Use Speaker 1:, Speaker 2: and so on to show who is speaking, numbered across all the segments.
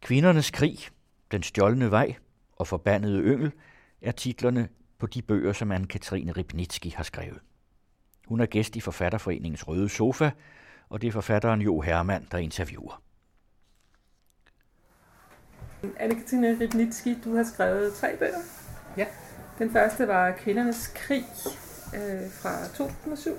Speaker 1: Kvindernes krig, Den stjålne vej og Forbandede yngel er titlerne på de bøger, som Anne-Katrine Ribnitski har skrevet. Hun er gæst i Forfatterforeningens Røde Sofa, og det er forfatteren Jo Hermann, der interviewer.
Speaker 2: Anne-Katrine Ribnitski, du har skrevet tre bøger.
Speaker 3: Ja.
Speaker 2: Den første var Kvindernes krig øh, fra 2007.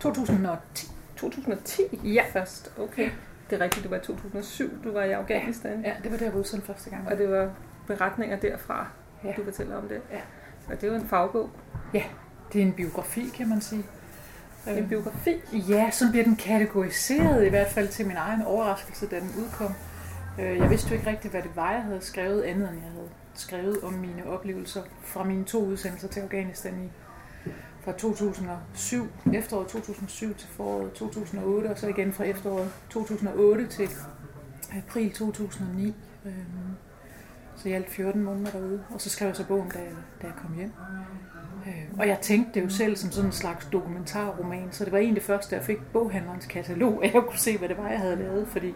Speaker 3: 2010.
Speaker 2: 2010
Speaker 3: Ja.
Speaker 2: først, okay. Det er rigtigt, det var 2007, du var i Afghanistan.
Speaker 3: Ja, det var der, udsendt første gang.
Speaker 2: Og det var beretninger derfra,
Speaker 3: Ja.
Speaker 2: du fortæller om det.
Speaker 3: Ja.
Speaker 2: Og det er jo en fagbog,
Speaker 3: Det er en biografi, kan man sige.
Speaker 2: en biografi.
Speaker 3: Ja, så bliver den kategoriseret, i hvert fald til min egen overraskelse, da den udkom. Øh, Jeg vidste jo ikke rigtigt, hvad det var, jeg havde skrevet, andet end jeg havde skrevet om mine oplevelser fra mine to udsendelser til Afghanistan i fra 2007, efteråret 2007 til foråret 2008, og så igen fra efteråret 2008 til april 2009. Øhm, så i alt 14 måneder derude. Og så skrev jeg så bogen, da jeg, da jeg kom hjem. Øhm, og jeg tænkte det jo selv som sådan en slags dokumentarroman, så det var egentlig det første, jeg fik boghandlerens katalog, at jeg kunne se, hvad det var, jeg havde lavet, fordi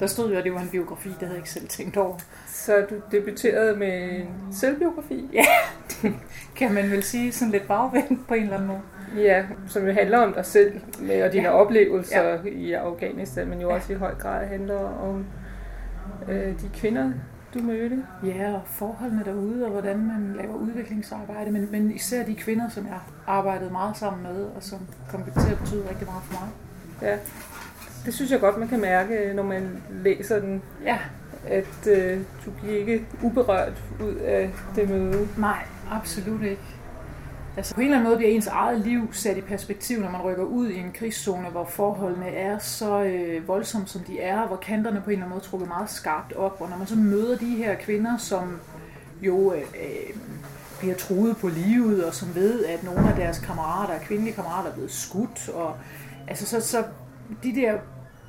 Speaker 3: der stod jo, at det var en biografi, det havde jeg ikke selv tænkt over.
Speaker 2: Så du debuterede med en selvbiografi,
Speaker 3: Kan man vel sige sådan lidt bagvendt på en eller anden måde.
Speaker 2: ja, som jo handler om dig selv med, og dine
Speaker 3: Ja.
Speaker 2: oplevelser ja. i Afghanistan, men jo også i høj grad handler om øh, de kvinder, du mødte.
Speaker 3: Ja, og forholdene derude, og hvordan man laver udviklingsarbejde, men, men især de kvinder, som jeg arbejdede meget sammen med, og som kom til at betyde rigtig meget for mig.
Speaker 2: Ja. Det synes jeg godt, man kan mærke, når man læser den,
Speaker 3: Ja,
Speaker 2: at øh, du bliver ikke uberørt ud af det møde.
Speaker 3: nej, absolut ikke. Altså på en eller anden måde bliver ens eget liv sat i perspektiv, når man rykker ud i en krigszone, hvor forholdene er så øh, voldsomme, som de er, hvor kanterne på en eller anden måde trukket meget skarpt op, og når man så møder de her kvinder, som jo øh, øh, bliver truet på livet, og som ved, at nogle af deres kammerater, kvindelige kammerater, er blevet skudt, og altså så, så de der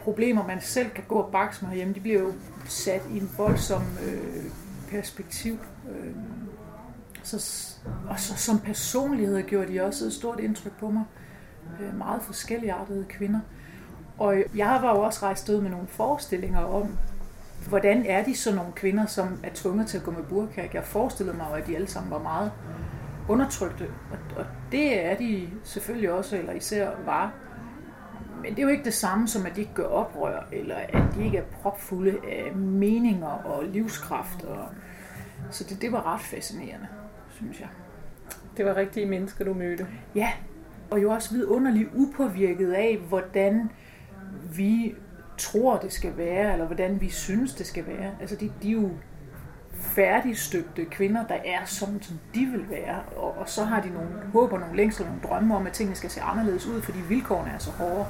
Speaker 3: problemer, man selv kan gå og bakse med herhjemme, de bliver jo sat i en voldsom øh, perspektiv. Øh, så, og så som personlighed gjorde de også et stort indtryk på mig. Øh, meget forskelligartede kvinder. Og jeg var jo også rejst ud med nogle forestillinger om, hvordan er de så nogle kvinder, som er tvunget til at gå med burka. Jeg forestillede mig jo, at de alle sammen var meget undertrykte. Og, og det er de selvfølgelig også, eller især var. Men det er jo ikke det samme som, at de ikke gør oprør, eller at de ikke er propfulde af meninger og livskraft. Og, så det, det var ret fascinerende, synes jeg.
Speaker 2: Det var rigtige mennesker, du mødte.
Speaker 3: Ja, og jo også vidunderligt upåvirket af, hvordan vi tror, det skal være, eller hvordan vi synes, det skal være. Altså, de, de er jo færdigstøbte kvinder, der er sådan, som de vil være. Og, og så har de nogle håb og nogle længsler, nogle drømme om, at tingene skal se anderledes ud, fordi vilkårene er så hårde.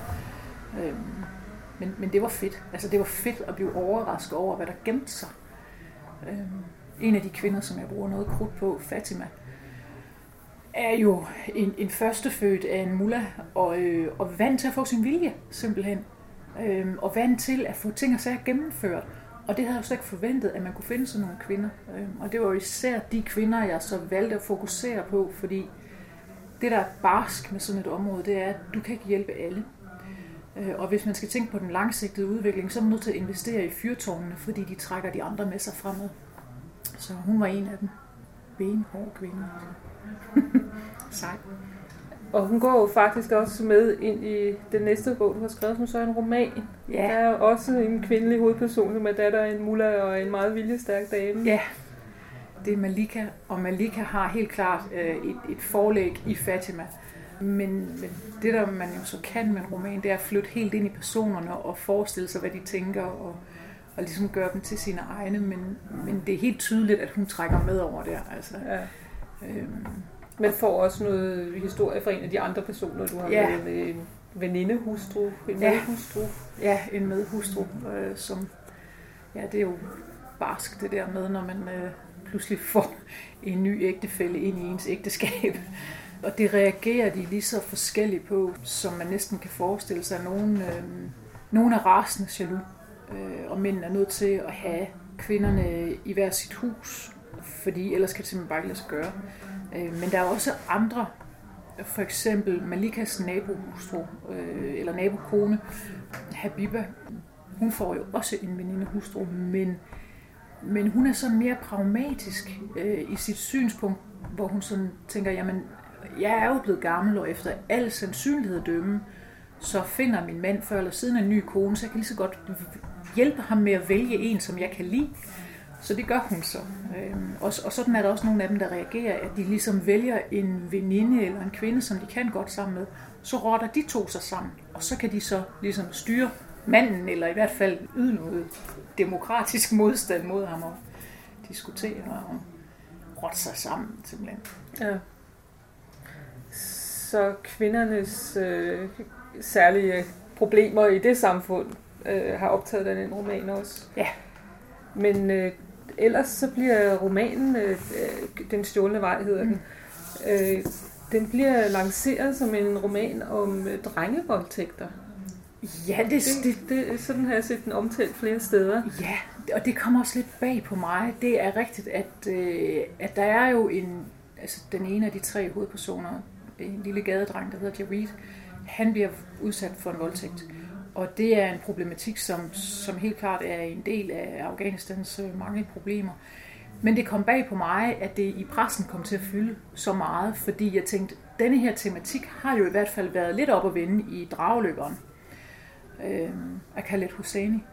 Speaker 3: Øhm, men, men det var fedt. Altså, det var fedt at blive overrasket over, hvad der gemte sig. Øhm, en af de kvinder, som jeg bruger noget krudt på, Fatima, er jo en, en førstefødt af en mulla, og, øh, og vant til at få sin vilje, simpelthen. Øhm, og vant til at få ting og sager gennemført. Og det havde jeg jo slet ikke forventet, at man kunne finde sådan nogle kvinder. Øhm, og det var jo især de kvinder, jeg så valgte at fokusere på, fordi det, der er barsk med sådan et område, det er, at du kan ikke hjælpe alle. Øh, og hvis man skal tænke på den langsigtede udvikling, så er man nødt til at investere i fyrtårnene, fordi de trækker de andre med sig fremad. Så hun var en af dem. Benhård kvinde. Altså. Sej.
Speaker 2: Og hun går jo faktisk også med ind i den næste bog, du har skrevet, som så er en roman. Der
Speaker 3: Ja,
Speaker 2: er jo også en kvindelig hovedperson, som er datter af en mulla og en meget viljestærk dame.
Speaker 3: ja. Det er Malika, og Malika har helt klart øh, et, et forlæg i Fatima. Men, men det, der man jo så kan med en roman, det er at flytte helt ind i personerne og forestille sig, hvad de tænker, og, og ligesom gøre dem til sine egne. Men, men det er helt tydeligt, at hun trækker med over der. Altså,
Speaker 2: Ja.
Speaker 3: øhm,
Speaker 2: Men får også noget historie fra en af de andre personer, du har
Speaker 3: Ja.
Speaker 2: med, med en venindehustru, en
Speaker 3: Ja.
Speaker 2: medhustru.
Speaker 3: Ja, en medhustru, øh, som... Ja, det er jo barsk det der med, når man øh, pludselig får en ny ægtefælle ind i ens ægteskab. Og det reagerer de lige så forskelligt på, som man næsten kan forestille sig. Nogen, øh, nogen er rasende jaloux, øh, og mænd er nødt til at have kvinderne i hver sit hus, fordi ellers kan det simpelthen bare ikke lade sig gøre. Øh, men der er også andre, for eksempel Malikas nabohustru, øh, eller nabokone, Habiba, hun får jo også en venindehustru, men men hun er så mere pragmatisk øh, i sit synspunkt, hvor hun sådan tænker, jamen, jeg er jo blevet gammel, og efter al sandsynlighed dømme, så finder min mand før eller siden en ny kone, så jeg kan lige så godt hjælpe ham med at vælge en, som jeg kan lide. Så det gør hun så. Øhm, og, og sådan er der også nogle af dem, der reagerer, at de ligesom vælger en veninde eller en kvinde, som de kan godt sammen med. Så rotter de to sig sammen, og så kan de så ligesom styre manden, eller i hvert fald yde noget demokratisk modstand mod ham og diskutere og rotte sig sammen simpelthen. Ja.
Speaker 2: Så kvindernes øh, særlige problemer i det samfund øh, har optaget den en roman også.
Speaker 3: Ja.
Speaker 2: Men øh, ellers så bliver romanen, øh, Den stjålne vej hedder den, mm. øh, den bliver lanceret som en roman om øh, drengevoldtægter.
Speaker 3: Ja, det,
Speaker 2: det, det, det, sådan har jeg set den omtalt flere steder.
Speaker 3: Ja, og det kommer også lidt bag på mig. Det er rigtigt, at, øh, at der er jo en, altså den ene af de tre hovedpersoner, en lille gadedreng, der hedder Jared, han bliver udsat for en voldtægt. Og det er en problematik, som, som helt klart er en del af Afghanistans øh, mange problemer. Men det kom bag på mig, at det i pressen kom til at fylde så meget, fordi jeg tænkte, denne her tematik har jo i hvert fald været lidt op at vende i dragløberen øh, af Khaled Hosseini.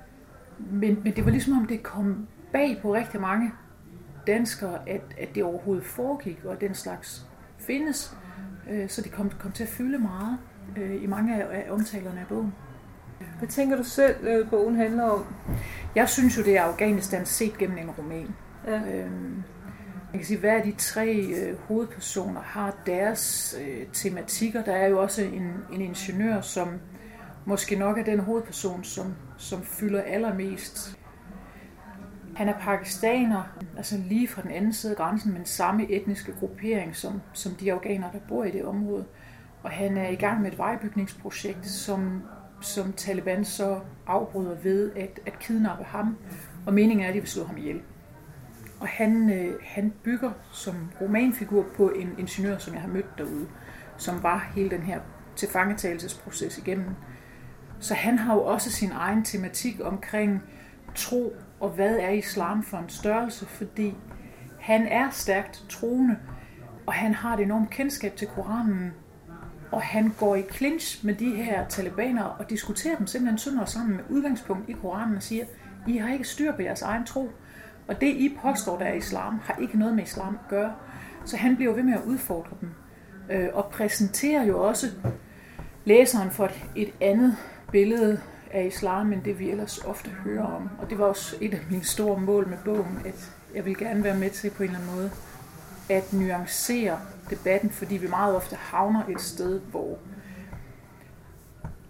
Speaker 3: Men, men det var ligesom om det kom bag på rigtig mange danskere, at, at det overhovedet foregik, og den slags findes. Øh, så det kom, kom til at fylde meget øh, i mange af, af omtalerne af bogen.
Speaker 2: Hvad tænker du selv, øh, bogen handler om?
Speaker 3: Jeg synes jo, det er Afghanistan set gennem en roman. Ja. Øhm, jeg kan sige, hver af de tre øh, hovedpersoner har deres øh, tematikker. Der er jo også en, en ingeniør, som måske nok er den hovedperson, som, som fylder allermest. Han er pakistaner, altså lige fra den anden side af grænsen, men samme etniske gruppering som, som de afghanere, der bor i det område. Og han er i gang med et vejbygningsprojekt, som, som Taliban så afbryder ved at, at kidnappe ham. Og meningen er, at de vil slå ham ihjel. Og han, øh, han bygger som romanfigur på en ingeniør, som jeg har mødt derude, som var hele den her tilfangetagelsesproces igennem. Så han har jo også sin egen tematik omkring tro og hvad er islam for en størrelse, fordi han er stærkt troende, og han har et enormt kendskab til Koranen, og han går i clinch med de her talibanere og diskuterer dem simpelthen sønder sammen med udgangspunkt i Koranen og siger, I har ikke styr på jeres egen tro, og det I påstår, der er islam, har ikke noget med islam at gøre. Så han bliver ved med at udfordre dem, øh, og præsenterer jo også læseren for et, et andet billede af islam, end det vi ellers ofte hører om. Og det var også et af mine store mål med bogen, at jeg vil gerne være med til på en eller anden måde at nuancere debatten, fordi vi meget ofte havner et sted, hvor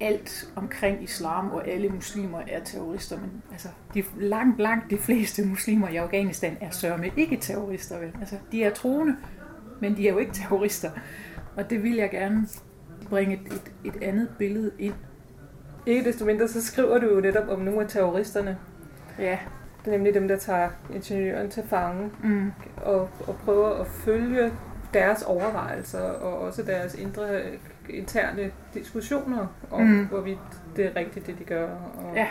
Speaker 3: alt omkring islam og alle muslimer er terrorister, men altså, de, langt, langt de fleste muslimer i Afghanistan er sørme ikke terrorister. Vel? Altså, de er troende, men de er jo ikke terrorister. Og det vil jeg gerne bringe et, et, et andet billede ind
Speaker 2: ikke desto mindre, så skriver du jo netop om nogle af terroristerne.
Speaker 3: Ja.
Speaker 2: Nemlig dem, der tager ingeniøren til fange mm. og, og prøver at følge deres overvejelser og også deres indre interne diskussioner om, mm. hvorvidt det er rigtigt, det de gør, og ja.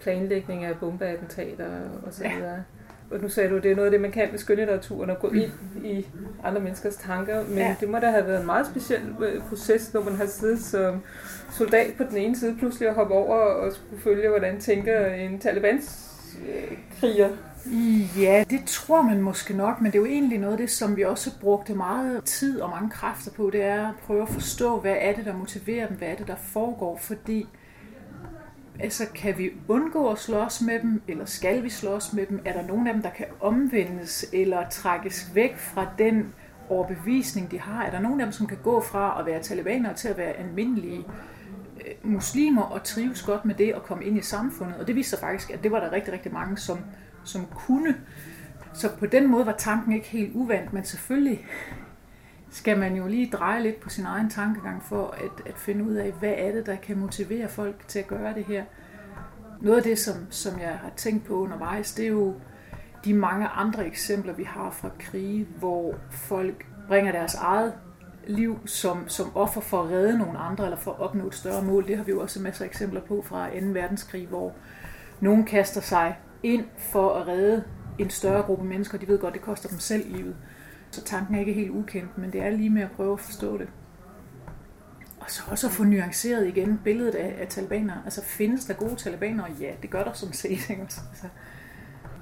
Speaker 2: planlægning af bombeattentater og så videre. Ja og nu sagde du, at det er noget af det, man kan med skønlitteraturen, at gå ind i andre menneskers tanker, men ja. det må da have været en meget speciel øh, proces, når man har siddet som soldat på den ene side, pludselig at hoppe over og skulle følge, hvordan tænker en Talibans kriger.
Speaker 3: Mm, ja, det tror man måske nok, men det er jo egentlig noget af det, som vi også brugte meget tid og mange kræfter på, det er at prøve at forstå, hvad er det, der motiverer dem, hvad er det, der foregår, fordi Altså, kan vi undgå at slås med dem, eller skal vi slås med dem? Er der nogen af dem, der kan omvendes eller trækkes væk fra den overbevisning, de har? Er der nogen af dem, som kan gå fra at være talibaner til at være almindelige Øh, muslimer og trives godt med det og komme ind i samfundet? Og det viste sig faktisk, at det var der rigtig, rigtig mange, som, som kunne. Så på den måde var tanken ikke helt uvandt, men selvfølgelig skal man jo lige dreje lidt på sin egen tankegang for at, at finde ud af, hvad er det, der kan motivere folk til at gøre det her. Noget af det, som, som jeg har tænkt på undervejs, det er jo de mange andre eksempler, vi har fra krige, hvor folk bringer deres eget liv som, som offer for at redde nogle andre, eller for at opnå et større mål. Det har vi jo også masser af eksempler på fra 2. verdenskrig, hvor nogen kaster sig ind for at redde en større gruppe mennesker, de ved godt, det koster dem selv livet. Så tanken er ikke helt ukendt, men det er lige med at prøve at forstå det. Og så også at få nuanceret igen billedet af, af talibanere. Altså findes der gode talibanere? Ja, det gør der sådan set. Ikke? Altså,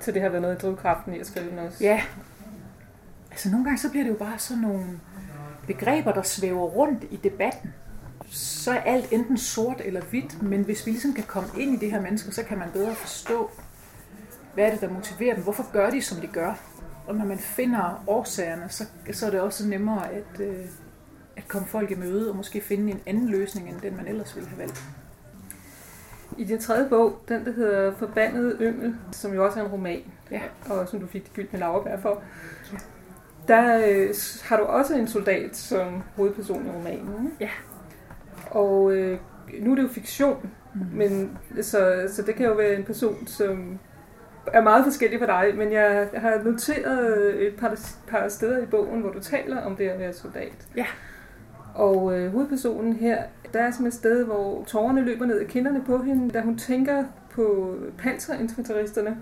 Speaker 2: så det har været noget af drivkraften i at skrive også?
Speaker 3: Ja. Altså nogle gange så bliver det jo bare sådan nogle begreber, der svæver rundt i debatten. Så er alt enten sort eller hvidt, men hvis vi ligesom kan komme ind i det her mennesker, så kan man bedre forstå, hvad er det, der motiverer dem? Hvorfor gør de, som de gør? Og når man finder årsagerne, så, så er det også nemmere at, øh, at komme folk i møde og måske finde en anden løsning, end den man ellers ville have valgt.
Speaker 2: I din tredje bog, den der hedder Forbandet Yngel, som jo også er en roman,
Speaker 3: ja.
Speaker 2: og som du fik det med laverbær for, ja. Der øh, har du også en soldat som hovedperson i romanen.
Speaker 3: Ja.
Speaker 2: Og øh, nu er det jo fiktion, mm. men så, så det kan jo være en person, som er meget forskellig for dig, men jeg har noteret et par, par steder i bogen, hvor du taler om det at være soldat.
Speaker 3: Ja.
Speaker 2: Og øh, hovedpersonen her, der er som et sted, hvor tårerne løber ned af kinderne på hende, da hun tænker på panserinfanteristerne.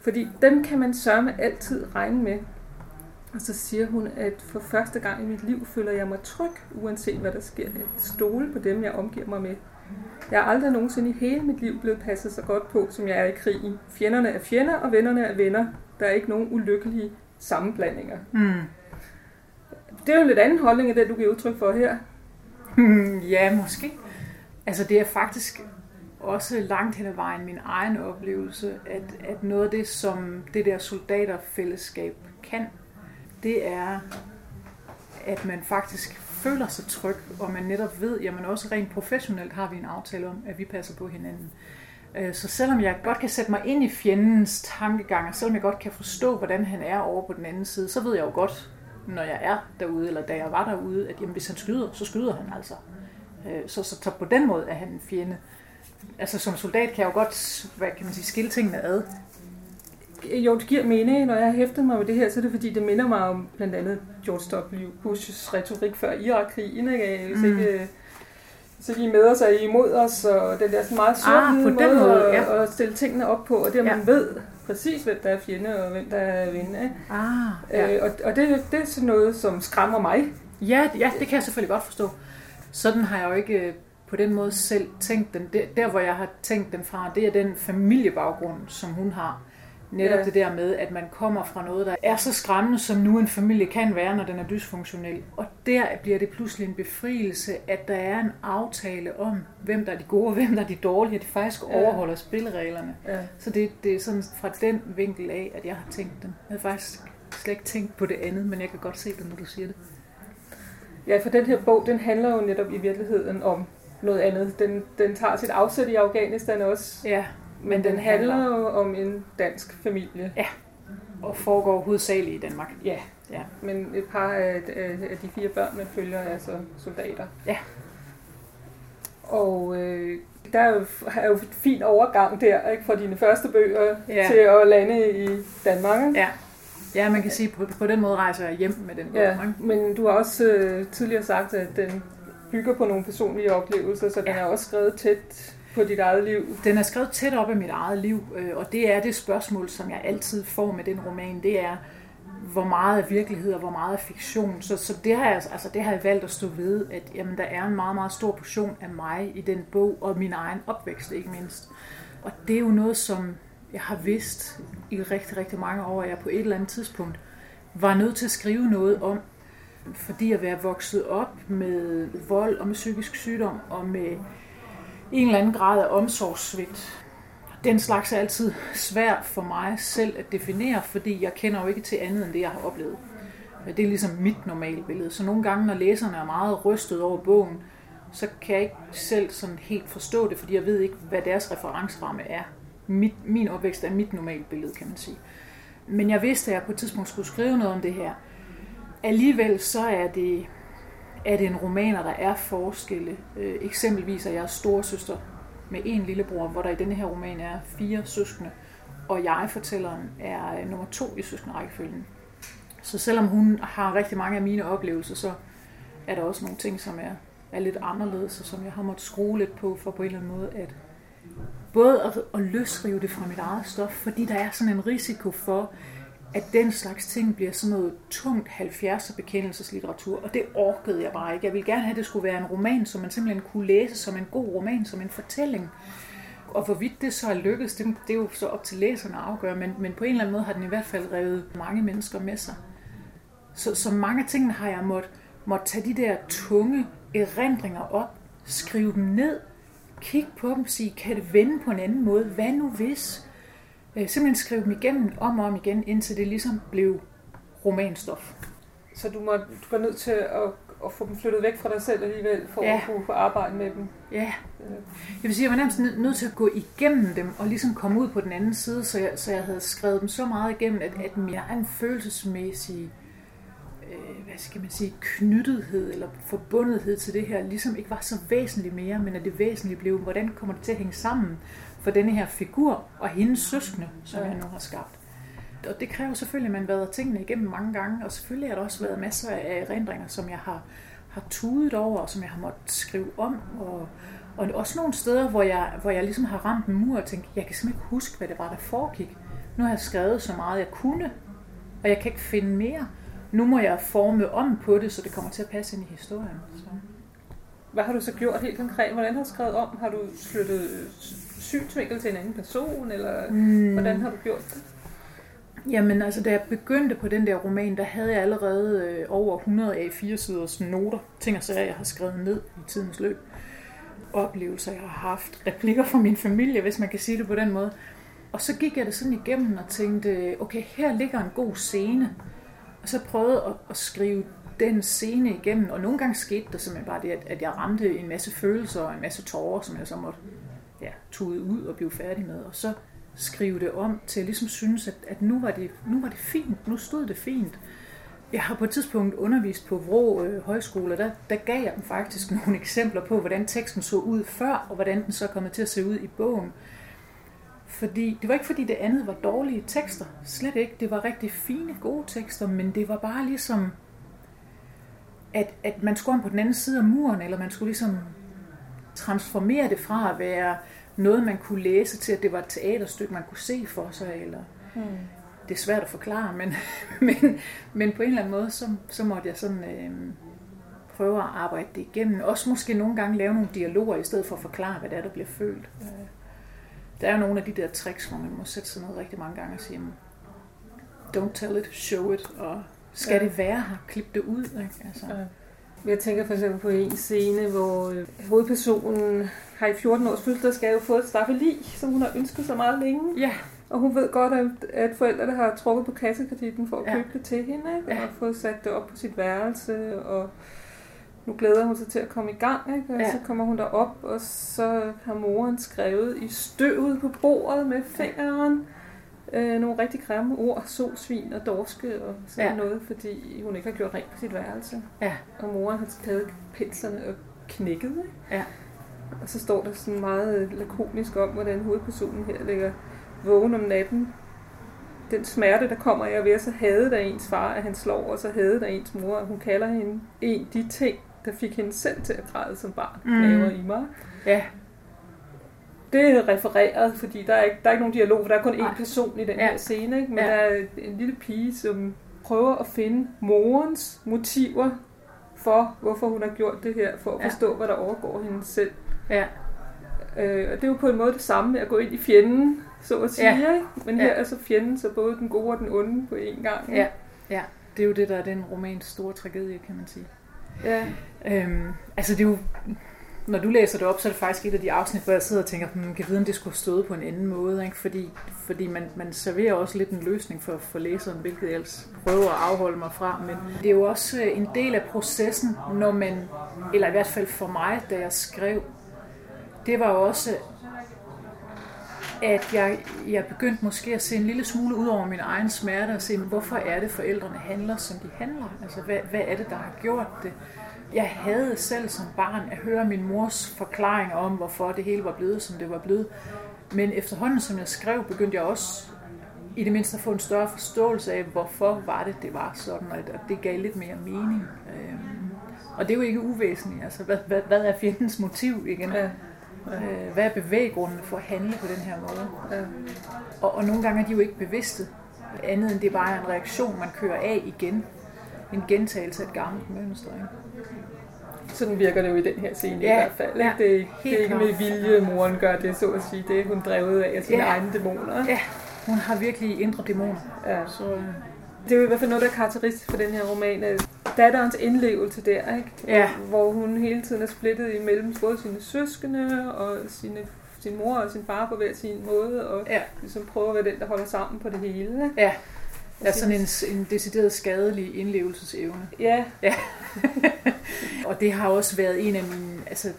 Speaker 2: Fordi dem kan man sørme altid regne med. Og så siger hun, at for første gang i mit liv føler jeg mig tryg, uanset hvad der sker. Jeg stole på dem, jeg omgiver mig med. Jeg har aldrig nogensinde i hele mit liv blevet passet så godt på, som jeg er i krigen. Fjenderne er fjender, og vennerne er venner. Der er ikke nogen ulykkelige sammenblandinger.
Speaker 3: Mm.
Speaker 2: Det er jo en lidt anden holdning af det, du giver udtryk for her.
Speaker 3: Hmm, ja, måske. Altså det er faktisk også langt hen ad vejen min egen oplevelse, at, at noget af det, som det der soldaterfællesskab kan, det er, at man faktisk føler sig tryg, og man netop ved, jamen også rent professionelt har vi en aftale om, at vi passer på hinanden. Øh, så selvom jeg godt kan sætte mig ind i fjendens tankegang, og selvom jeg godt kan forstå, hvordan han er over på den anden side, så ved jeg jo godt, når jeg er derude, eller da jeg var derude, at jamen, hvis han skyder, så skyder han altså. Øh, så, så, så på den måde er han en fjende. Altså som soldat kan jeg jo godt, hvad kan man sige, skille tingene ad.
Speaker 2: Jo, det giver mening. Når jeg har hæftet mig med det her, så er det fordi, det minder mig om blandt andet George W. Bush's retorik før Irak-krigen. Ikke? Hvis mm. ikke, så de med os er imod os, og den der sådan meget sort ah, måde, måde ja. at, at stille tingene op på, og det at ja. man ved præcis, hvem der er fjende og hvem der er. Ikke?
Speaker 3: Ah, ja.
Speaker 2: øh, og og det, det er sådan noget, som skræmmer mig.
Speaker 3: Ja, ja, det kan jeg selvfølgelig godt forstå. Sådan har jeg jo ikke øh, på den måde selv tænkt den. Der, der hvor jeg har tænkt den fra, det er den familiebaggrund, som hun har. Netop ja. det der med, at man kommer fra noget, der er så skræmmende, som nu en familie kan være, når den er dysfunktionel. Og der bliver det pludselig en befrielse, at der er en aftale om, hvem der er de gode og hvem der er de dårlige, at de faktisk ja. overholder spillereglerne.
Speaker 2: Ja.
Speaker 3: Så det, det er sådan fra den vinkel af, at jeg har tænkt den. Jeg har faktisk slet ikke tænkt på det andet, men jeg kan godt se det, når du siger det.
Speaker 2: Ja, for den her bog, den handler jo netop i virkeligheden om noget andet. Den, den tager sit afsæt i Afghanistan også.
Speaker 3: Ja.
Speaker 2: Men den handler jo om en dansk familie.
Speaker 3: Ja, og foregår hovedsageligt i Danmark.
Speaker 2: Ja,
Speaker 3: ja.
Speaker 2: men et par af, af de fire børn, man følger, er altså soldater.
Speaker 3: Ja.
Speaker 2: Og øh, der er jo, er jo et fin overgang der, ikke, fra dine første bøger ja. til at lande i Danmark. Ikke?
Speaker 3: Ja. Ja, man kan sige, på, på den måde rejser jeg hjem med den bog.
Speaker 2: Ja, men du har også øh, tidligere sagt, at den bygger på nogle personlige oplevelser, så den ja. er også skrevet tæt på dit eget liv?
Speaker 3: Den er skrevet tæt op af mit eget liv, øh, og det er det spørgsmål, som jeg altid får med den roman. Det er, hvor meget er virkelighed og hvor meget er fiktion. Så, så det, har jeg, altså, det har jeg valgt at stå ved, at jamen, der er en meget, meget stor portion af mig i den bog, og min egen opvækst ikke mindst. Og det er jo noget, som jeg har vidst i rigtig, rigtig mange år, at jeg på et eller andet tidspunkt var nødt til at skrive noget om, fordi at være vokset op med vold og med psykisk sygdom og med en eller anden grad af omsorgssvigt. Den slags er altid svært for mig selv at definere, fordi jeg kender jo ikke til andet end det, jeg har oplevet. Det er ligesom mit normale billede. Så nogle gange, når læserne er meget rystet over bogen, så kan jeg ikke selv sådan helt forstå det, fordi jeg ved ikke, hvad deres referenceramme er. Mit, min opvækst er mit normale billede, kan man sige. Men jeg vidste, at jeg på et tidspunkt skulle skrive noget om det her. Alligevel så er det er det en romaner, der er forskelle. Øh, eksempelvis er jeg storsøster med en lillebror, hvor der i denne her roman er fire søskende, og jeg, fortælleren, er øh, nummer to i søskenderækkefølgen. Så selvom hun har rigtig mange af mine oplevelser, så er der også nogle ting, som er, er lidt anderledes, og som jeg har måttet skrue lidt på, for på en eller anden måde at, både at, at løsrive det fra mit eget stof, fordi der er sådan en risiko for, at den slags ting bliver sådan noget tungt 70'er bekendelseslitteratur, og det orkede jeg bare ikke. Jeg ville gerne have, at det skulle være en roman, som man simpelthen kunne læse som en god roman, som en fortælling. Og hvorvidt det så er lykkedes, det, det er jo så op til læserne at afgøre, men, men på en eller anden måde har den i hvert fald revet mange mennesker med sig. Så, så mange ting har jeg måttet måtte tage de der tunge erindringer op, skrive dem ned, kigge på dem sige, kan det vende på en anden måde? Hvad nu hvis? Øh, simpelthen skrive dem igennem om og om igen, indtil det ligesom blev romanstof.
Speaker 2: Så du, må, du var nødt til at, at få dem flyttet væk fra dig selv alligevel, for ja. at kunne arbejde med dem?
Speaker 3: Ja. Jeg vil sige, jeg var nærmest nødt til at gå igennem dem, og ligesom komme ud på den anden side, så jeg, så jeg havde skrevet dem så meget igennem, at, at min egen følelsesmæssige øh, hvad skal man sige, knyttethed eller forbundethed til det her, ligesom ikke var så væsentligt mere, men at det væsentlige blev, hvordan kommer det til at hænge sammen for denne her figur og hendes søskende, som jeg nu har skabt. Og det kræver selvfølgelig, at man vader tingene igennem mange gange, og selvfølgelig har der også været masser af erindringer, som jeg har, har tudet over, og som jeg har måttet skrive om, og, og også nogle steder, hvor jeg, hvor jeg ligesom har ramt en mur og tænkt, jeg kan simpelthen ikke huske, hvad det var, der foregik. Nu har jeg skrevet så meget, jeg kunne, og jeg kan ikke finde mere. Nu må jeg forme om på det, så det kommer til at passe ind i historien. Så.
Speaker 2: Hvad har du så gjort helt konkret? Hvordan har du skrevet om? Har du flyttet synsvinkel til en anden person, eller mm. hvordan har du gjort det?
Speaker 3: Jamen altså, da jeg begyndte på den der roman, der havde jeg allerede øh, over 100 A4-siders noter, ting og sager, jeg har skrevet ned i tidens løb. Oplevelser, jeg har haft, replikker fra min familie, hvis man kan sige det på den måde. Og så gik jeg det sådan igennem og tænkte, okay, her ligger en god scene. Og så prøvede at, at skrive den scene igennem, og nogle gange skete der simpelthen bare det, at, jeg ramte en masse følelser og en masse tårer, som jeg så måtte ja, tude ud og blive færdig med. Og så skrive det om til at ligesom synes, at, at nu, var det, nu var det fint, nu stod det fint. Jeg har på et tidspunkt undervist på Vrå øh, Højskole, og der, der gav jeg dem faktisk nogle eksempler på, hvordan teksten så ud før, og hvordan den så kommer til at se ud i bogen. Fordi, det var ikke fordi det andet var dårlige tekster, slet ikke. Det var rigtig fine, gode tekster, men det var bare ligesom, at, at man skulle om på den anden side af muren, eller man skulle ligesom transformere det fra at være noget, man kunne læse til, at det var et teaterstykke, man kunne se for sig, eller mm. det er svært at forklare, men, men, men på en eller anden måde, så, så måtte jeg sådan øh, prøve at arbejde det igennem. Også måske nogle gange lave nogle dialoger, i stedet for at forklare, hvad det er, der bliver følt. Øh, der er nogle af de der tricks, hvor man må sætte sig ned rigtig mange gange og sige, don't tell it, show it, og skal ja. det være her, klip det ud. Ikke? Altså. Ja.
Speaker 2: Jeg tænker for eksempel på en scene, hvor øh, hovedpersonen har i 14 års fødselsdagsgave fået et staffeli, som hun har ønsket så meget længe.
Speaker 3: Ja.
Speaker 2: Og hun ved godt, at, at forældrene har trukket på kassekreditten for at ja. købe det til hende, ikke? Ja. og fået sat det op på sit værelse, og nu glæder hun sig til at komme i gang, ikke? og ja. så kommer hun derop, og så har moren skrevet i støvet på bordet med fingeren øh, nogle rigtig grimme ord, solsvin og dorske og sådan ja. noget, fordi hun ikke har gjort rent på sit værelse.
Speaker 3: Ja.
Speaker 2: Og moren har taget penslerne og knækket. Ikke?
Speaker 3: Ja.
Speaker 2: Og så står der sådan meget lakonisk om, hvordan hovedpersonen her ligger vågen om natten. Den smerte, der kommer af ved, så havde der ens far, at han slår, og så havde der ens mor, og hun kalder hende en de ting, der fik hende selv til at græde som barn, mm. i mig.
Speaker 3: Ja.
Speaker 2: Det er refereret, fordi der er ikke, der er ikke nogen dialog, for der er kun én person i den ja. her scene. Ikke? Men ja. der er en lille pige, som prøver at finde morens motiver for, hvorfor hun har gjort det her, for at forstå, ja. hvad der overgår hende selv.
Speaker 3: Ja.
Speaker 2: Øh, og det er jo på en måde det samme med at gå ind i fjenden, så at sige. Ja. Ikke? Men her ja. er så fjenden så både den gode og den onde på én gang.
Speaker 3: Ikke? Ja. ja, det er jo det, der er den romans store tragedie, kan man sige.
Speaker 2: Ja.
Speaker 3: Øhm, altså det er jo, når du læser det op, så er det faktisk et af de afsnit, hvor jeg sidder og tænker, hmm, kan vide, om det skulle stå på en anden måde, ikke? fordi, fordi man, man serverer også lidt en løsning for, for læseren, hvilket jeg ellers prøver at afholde mig fra, men det er jo også øh, en del af processen, når man, eller i hvert fald for mig, da jeg skrev, det var også, at jeg, jeg begyndte måske at se en lille smule ud over min egen smerte og se, hvorfor er det, forældrene handler, som de handler? Altså, hvad, hvad er det, der har gjort det? Jeg havde selv som barn at høre min mors forklaring om, hvorfor det hele var blevet, som det var blevet. Men efterhånden, som jeg skrev, begyndte jeg også i det mindste at få en større forståelse af, hvorfor var det, det var sådan, og det gav lidt mere mening. Øhm, og det er jo ikke uvæsentligt. Altså, hvad, hvad, hvad er fjendens motiv igen? Ja. Øh, hvad er bevæggrunden for at handle på den her måde? Ja. Og, og nogle gange er de jo ikke bevidste, andet end det er bare en reaktion, man kører af igen. En gentagelse af et gammelt mønster. Ikke?
Speaker 2: Sådan virker det jo i den her scene ja, i hvert fald. Ja, det, er, det er ikke med vilje, moren gør det, så at sige. Det er hun drevet af sine ja. egne dæmoner.
Speaker 3: Ja, hun har virkelig indre dæmoner. Ja. Så, øh.
Speaker 2: det er jo i hvert fald noget, der er karakteristisk for den her roman, datterens indlevelse der, ikke?
Speaker 3: Ja.
Speaker 2: hvor hun hele tiden er splittet imellem både sine søskende og sine sin mor og sin far på hver sin måde, og ja. ligesom prøver at være den, der holder sammen på det hele. Ikke?
Speaker 3: Ja. Ja, sådan en, en decideret skadelig indlevelsesevne.
Speaker 2: Ja.
Speaker 3: ja. og det har også været en af mine, altså,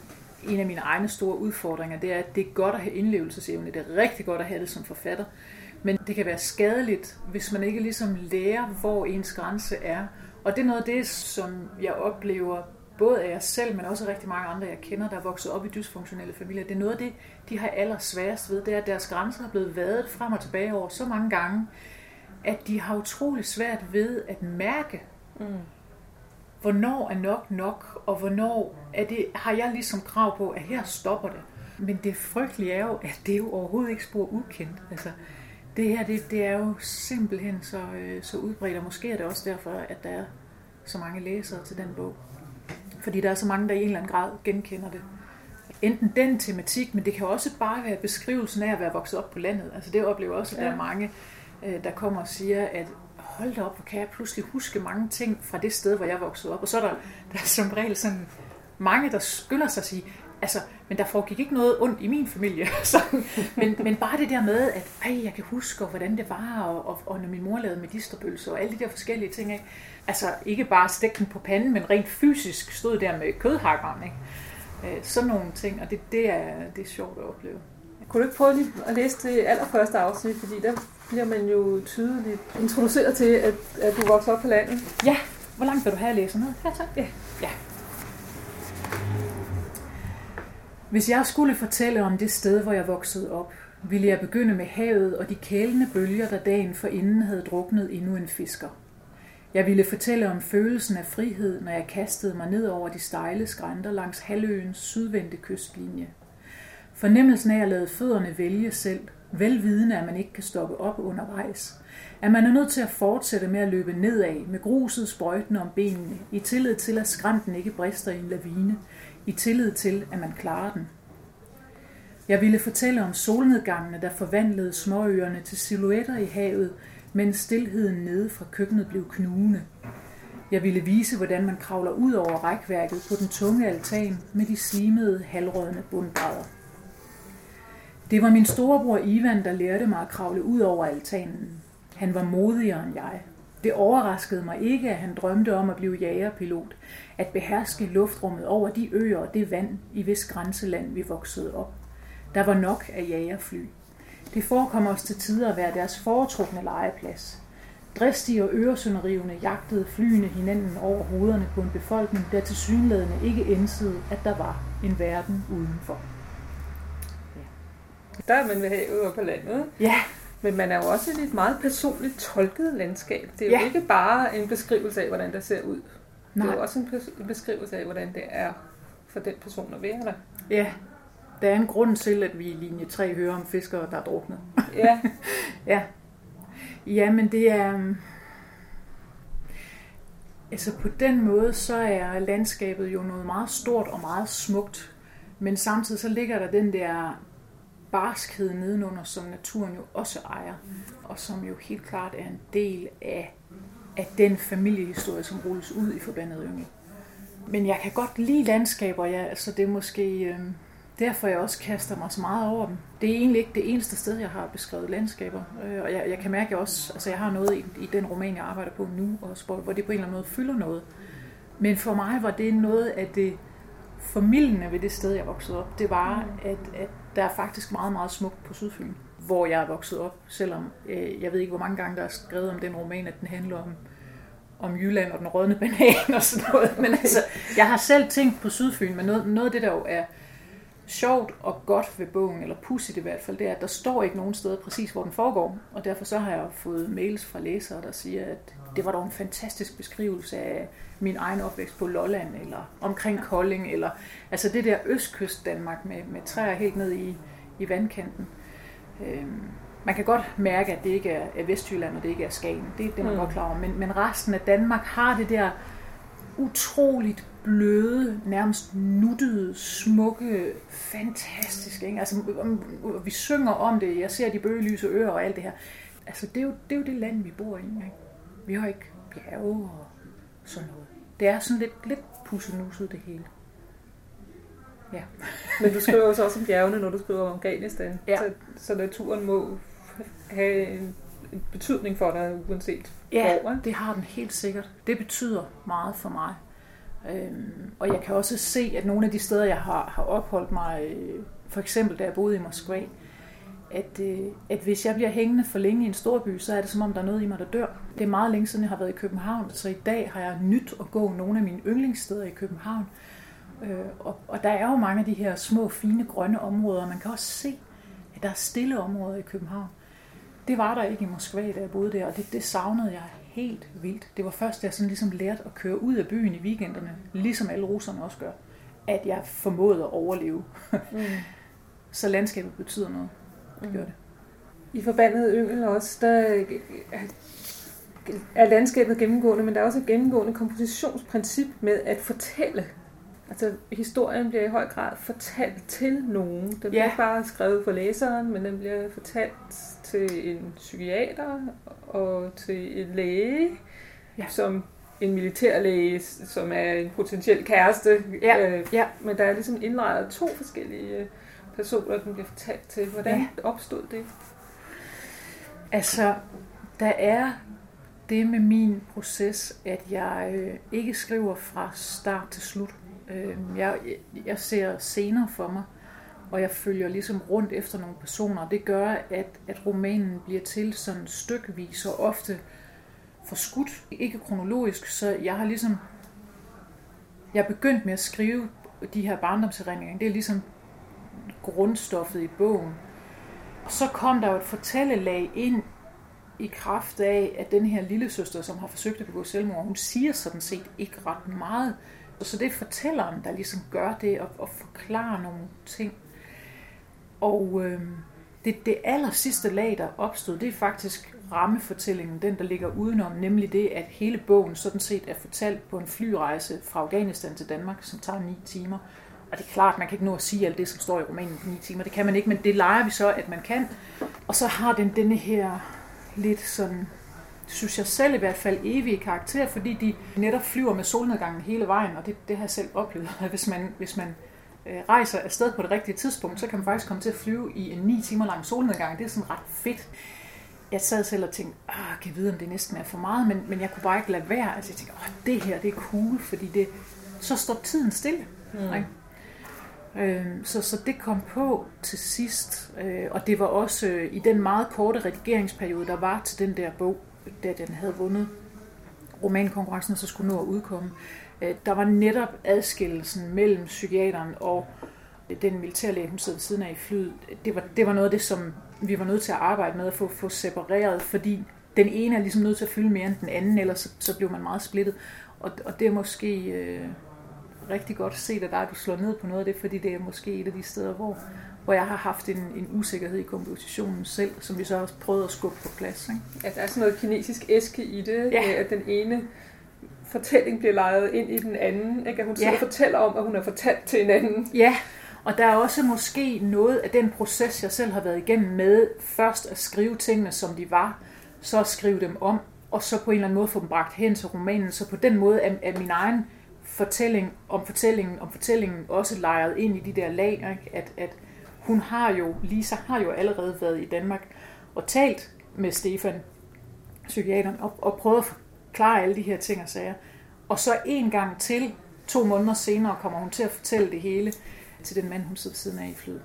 Speaker 3: en af mine egne store udfordringer, det er, at det er godt at have indlevelsesevne. Det er rigtig godt at have det som forfatter. Men det kan være skadeligt, hvis man ikke ligesom lærer, hvor ens grænse er. Og det er noget af det, som jeg oplever både af jer selv, men også rigtig mange andre, jeg kender, der er vokset op i dysfunktionelle familier. Det er noget af det, de har allersværest ved, det er, at deres grænser er blevet vadet frem og tilbage over så mange gange, at de har utrolig svært ved at mærke, mm. hvornår er nok nok, og hvornår er det, har jeg ligesom krav på, at her stopper det. Men det frygtelige er jo, at det er jo overhovedet ikke spor ukendt. Altså, det her, det, det er jo simpelthen så, øh, så udbredt, og måske er det også derfor, at der er så mange læsere til den bog. Fordi der er så mange, der i en eller anden grad genkender det. Enten den tematik, men det kan også bare være beskrivelsen af at være vokset op på landet. Altså det oplever også, at der er mange, øh, der kommer og siger, at hold da op, hvor kan jeg pludselig huske mange ting fra det sted, hvor jeg voksede op. Og så er der, der er som regel sådan mange, der skynder sig at sige, altså, men der foregik ikke noget ondt i min familie. Så, men, men bare det der med, at ej, jeg kan huske, hvordan det var, og, og, og når min mor lavede medisterbølse, og alle de der forskellige ting. Ikke? Altså, ikke bare stikke den på panden, men rent fysisk stod der med kødhakkeren. Ikke? Øh, sådan nogle ting, og det, det, er, det er sjovt at opleve.
Speaker 2: Kunne du ikke prøve lige at læse det allerførste afsnit, fordi der bliver man jo tydeligt introduceret til, at, at du voksede op på landet.
Speaker 3: Ja, hvor langt vil du have at læse noget?
Speaker 2: Her så.
Speaker 3: Ja. ja. Hvis jeg skulle fortælle om det sted, hvor jeg voksede op, ville jeg begynde med havet og de kælende bølger, der dagen forinden havde druknet endnu en fisker. Jeg ville fortælle om følelsen af frihed, når jeg kastede mig ned over de stejle skrænter langs halvøens sydvendte kystlinje. Fornemmelsen af at lade fødderne vælge selv, velvidende at man ikke kan stoppe op undervejs. At man er nødt til at fortsætte med at løbe nedad, med gruset sprøjtende om benene, i tillid til, at skrænten ikke brister i en lavine, i tillid til, at man klarer den. Jeg ville fortælle om solnedgangene, der forvandlede småøerne til silhuetter i havet, mens stillheden nede fra køkkenet blev knugende. Jeg ville vise, hvordan man kravler ud over rækværket på den tunge altan med de slimede, halvrådne bundbrædder. Det var min storebror Ivan, der lærte mig at kravle ud over altanen. Han var modigere end jeg. Det overraskede mig ikke, at han drømte om at blive jagerpilot, at beherske luftrummet over de øer og det vand, i hvis grænseland vi voksede op. Der var nok af jagerfly. Det forekom os til tider at være deres foretrukne legeplads. Dristige og øresønderivende jagtede flyene hinanden over hovederne på en befolkning, der til synlædende ikke indsede, at der var en verden udenfor.
Speaker 2: Der er man ved og på landet.
Speaker 3: Ja.
Speaker 2: Men man er jo også i et meget personligt tolket landskab. Det er jo ja. ikke bare en beskrivelse af, hvordan det ser ud. Nej. Det er jo også en beskrivelse af, hvordan det er for den person at være der.
Speaker 3: Ja, der er en grund til, at vi i linje 3 hører om fiskere, der er druknet.
Speaker 2: Ja.
Speaker 3: ja. Ja, men det er... Um, altså på den måde, så er landskabet jo noget meget stort og meget smukt. Men samtidig så ligger der den der barskhed nedenunder, som naturen jo også ejer. Og som jo helt klart er en del af, af den familiehistorie, som rulles ud i Forbandet Yngel. Men jeg kan godt lide landskaber, ja. Altså det er måske... Øh, derfor jeg også kaster mig så meget over dem. Det er egentlig ikke det eneste sted, jeg har beskrevet landskaber. Øh, og jeg, jeg kan mærke at jeg også, altså jeg har noget i, i den roman, jeg arbejder på nu, også, hvor, hvor det på en eller anden måde fylder noget. Men for mig var det noget af det formidlende ved det sted, jeg voksede op. Det var, mm. at, at der er faktisk meget, meget smukt på Sydfyn, hvor jeg er vokset op. Selvom øh, jeg ved ikke, hvor mange gange der er skrevet om den roman, at den handler om om Jylland og den rådne banan og sådan noget. Men altså, jeg har selv tænkt på Sydfyn, men noget, noget af det, der jo er sjovt og godt ved bogen, eller pudsigt i hvert fald, det er, at der står ikke nogen steder præcis, hvor den foregår. Og derfor så har jeg fået mails fra læsere, der siger, at det var dog en fantastisk beskrivelse af min egen opvækst på Lolland, eller omkring Kolding, eller altså det der østkyst Danmark med, med træer helt ned i, i vandkanten. Øhm, man kan godt mærke, at det ikke er, Vestjylland, og det ikke er Skagen. Det, det er man mm. godt klar over. Men, men resten af Danmark har det der utroligt bløde, nærmest nuttede, smukke, fantastiske. Ikke? Altså, vi synger om det, jeg ser de bøgelyse ører og alt det her. Altså, det er jo det, er jo det land, vi bor i. Ikke? Vi har ikke bjerge og sådan noget. Det er sådan lidt, lidt pussenusset det hele.
Speaker 2: Ja. Men du skriver også om bjergene, når du skriver om Afghanistan.
Speaker 3: Ja.
Speaker 2: Så, så naturen må have en, en betydning for dig, uanset
Speaker 3: Ja,
Speaker 2: hvor. ikke?
Speaker 3: det har den helt sikkert. Det betyder meget for mig. Øhm, og jeg kan også se, at nogle af de steder, jeg har, har opholdt mig, øh, for eksempel da jeg boede i Moskva, at, øh, at hvis jeg bliver hængende for længe i en stor by, så er det som om, der er noget i mig, der dør. Det er meget længe siden, jeg har været i København, så i dag har jeg nyt at gå nogle af mine yndlingssteder i København. Øh, og, og der er jo mange af de her små, fine, grønne områder. Man kan også se, at der er stille områder i København. Det var der ikke i Moskva, da jeg boede der, og det, det savnede jeg helt vildt. Det var først, da jeg sådan ligesom lærte at køre ud af byen i weekenderne, ligesom alle russerne også gør, at jeg formåede at overleve.
Speaker 2: Mm.
Speaker 3: Så landskabet betyder noget. Det gør det.
Speaker 2: I forbandet yngel også, der er landskabet gennemgående, men der er også et gennemgående kompositionsprincip med at fortælle. Altså historien bliver i høj grad fortalt til nogen. Den bliver
Speaker 3: Ja.
Speaker 2: ikke bare skrevet for læseren, men den bliver fortalt til en psykiater og til en læge,
Speaker 3: Ja.
Speaker 2: som en militærlæge, som er en potentiel kæreste.
Speaker 3: Ja,
Speaker 2: Øh,
Speaker 3: ja.
Speaker 2: Men der er ligesom indlejret to forskellige øh, personer, den bliver fortalt til. Hvordan
Speaker 3: Ja.
Speaker 2: opstod det?
Speaker 3: Altså, der er det med min proces, at jeg øh, ikke skriver fra start til slut. Øh, jeg, jeg ser scener for mig, og jeg følger ligesom rundt efter nogle personer. Det gør, at, at romanen bliver til sådan stykkevis og ofte forskudt, ikke kronologisk, så jeg har ligesom jeg er begyndt med at skrive de her barndomserindringer. Det er ligesom grundstoffet i bogen. Og så kom der jo et fortællelag ind i kraft af, at den her lille søster, som har forsøgt at begå selvmord, hun siger sådan set ikke ret meget. Og Så det er fortælleren, der ligesom gør det og, og forklarer nogle ting. Og øh, det, det aller sidste lag, der opstod, det er faktisk rammefortællingen, den der ligger udenom, nemlig det, at hele bogen sådan set er fortalt på en flyrejse fra Afghanistan til Danmark, som tager ni timer. Og det er klart, man kan ikke nå at sige alt det, som står i romanen på ni timer. Det kan man ikke, men det leger vi så, at man kan. Og så har den denne her lidt sådan, synes jeg selv i hvert fald, evige karakter, fordi de netop flyver med solnedgangen hele vejen, og det, det har jeg selv oplevet, hvis man, hvis man øh, rejser afsted på det rigtige tidspunkt, så kan man faktisk komme til at flyve i en ni timer lang solnedgang. Det er sådan ret fedt. Jeg sad selv og tænkte, ah, kan jeg vide, om det næsten er for meget, men, men jeg kunne bare ikke lade være. Altså jeg tænkte, åh, det her, det er cool, fordi det, så står tiden stille. Mm. Ikke? Øh, Så, så det kom på til sidst, øh, og det var også øh, i den meget korte redigeringsperiode, der var til den der bog, da den havde vundet romankonkurrencen, og så skulle nå at udkomme. Øh, Der var netop adskillelsen mellem psykiateren og den militærlæge, hun sidder ved siden af i flyet. Det var, det var noget af det, som vi var nødt til at arbejde med at få, få separeret, fordi den ene er ligesom nødt til at fylde mere end den anden, ellers så, så blev man meget splittet. Og, og det er måske øh, rigtig godt set af dig, at du slår ned på noget af det, fordi det er måske et af de steder, hvor, hvor jeg har haft en, en usikkerhed i kompositionen selv, som vi så har prøvet at skubbe på plads. Ikke?
Speaker 2: At der er sådan noget kinesisk æske i det,
Speaker 3: Ja.
Speaker 2: ja. at den ene fortælling bliver lejet ind i den anden. Ikke? At hun sidder
Speaker 3: Ja.
Speaker 2: fortæller om, at hun har fortalt til en anden.
Speaker 3: Ja, og der er også måske noget af den proces, jeg selv har været igennem med først at skrive tingene, som de var, så at skrive dem om, og så på en eller anden måde få dem bragt hen til romanen. Så på den måde er, er min egen fortælling om fortællingen om fortællingen også lejret ind i de der lag, ikke? At, at hun har jo, Lisa har jo allerede været i Danmark og talt med Stefan, psykiateren, og, og prøvet at forklare alle de her ting og sager. Og så en gang til, to måneder senere, kommer hun til at fortælle det hele til den mand, hun sidder siden af i flyet.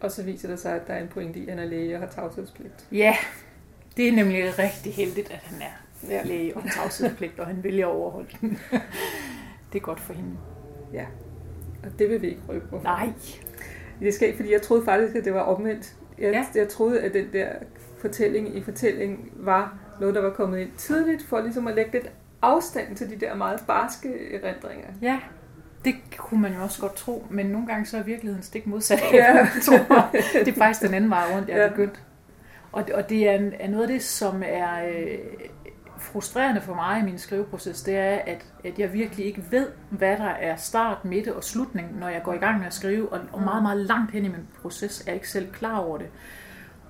Speaker 2: Og så viser det sig, at der er en pointe i, at han er læge og har tavshedspligt.
Speaker 3: Ja, det er nemlig rigtig heldigt, at han er
Speaker 2: Ja.
Speaker 3: læge og har tavshedspligt, og han vælger at overholde den. Det er godt for hende.
Speaker 2: ja. Og det vil vi ikke røbe på.
Speaker 3: Nej.
Speaker 2: Det skal ikke, fordi jeg troede faktisk, at det var omvendt. Jeg,
Speaker 3: Ja.
Speaker 2: jeg troede, at den der fortælling i fortælling var noget, der var kommet ind tidligt, for ligesom at lægge lidt afstand til de der meget barske erindringer.
Speaker 3: Ja, det kunne man jo også godt tro, men nogle gange så er virkeligheden stik modsat. Ja. det er faktisk den anden vej rundt, jeg er ja. begyndt. Og, og det er, er noget af det, som er øh, frustrerende for mig i min skriveproces, det er, at, at jeg virkelig ikke ved, hvad der er start, midte og slutning, når jeg går i gang med at skrive, og, og meget, meget langt hen i min proces er jeg ikke selv klar over det.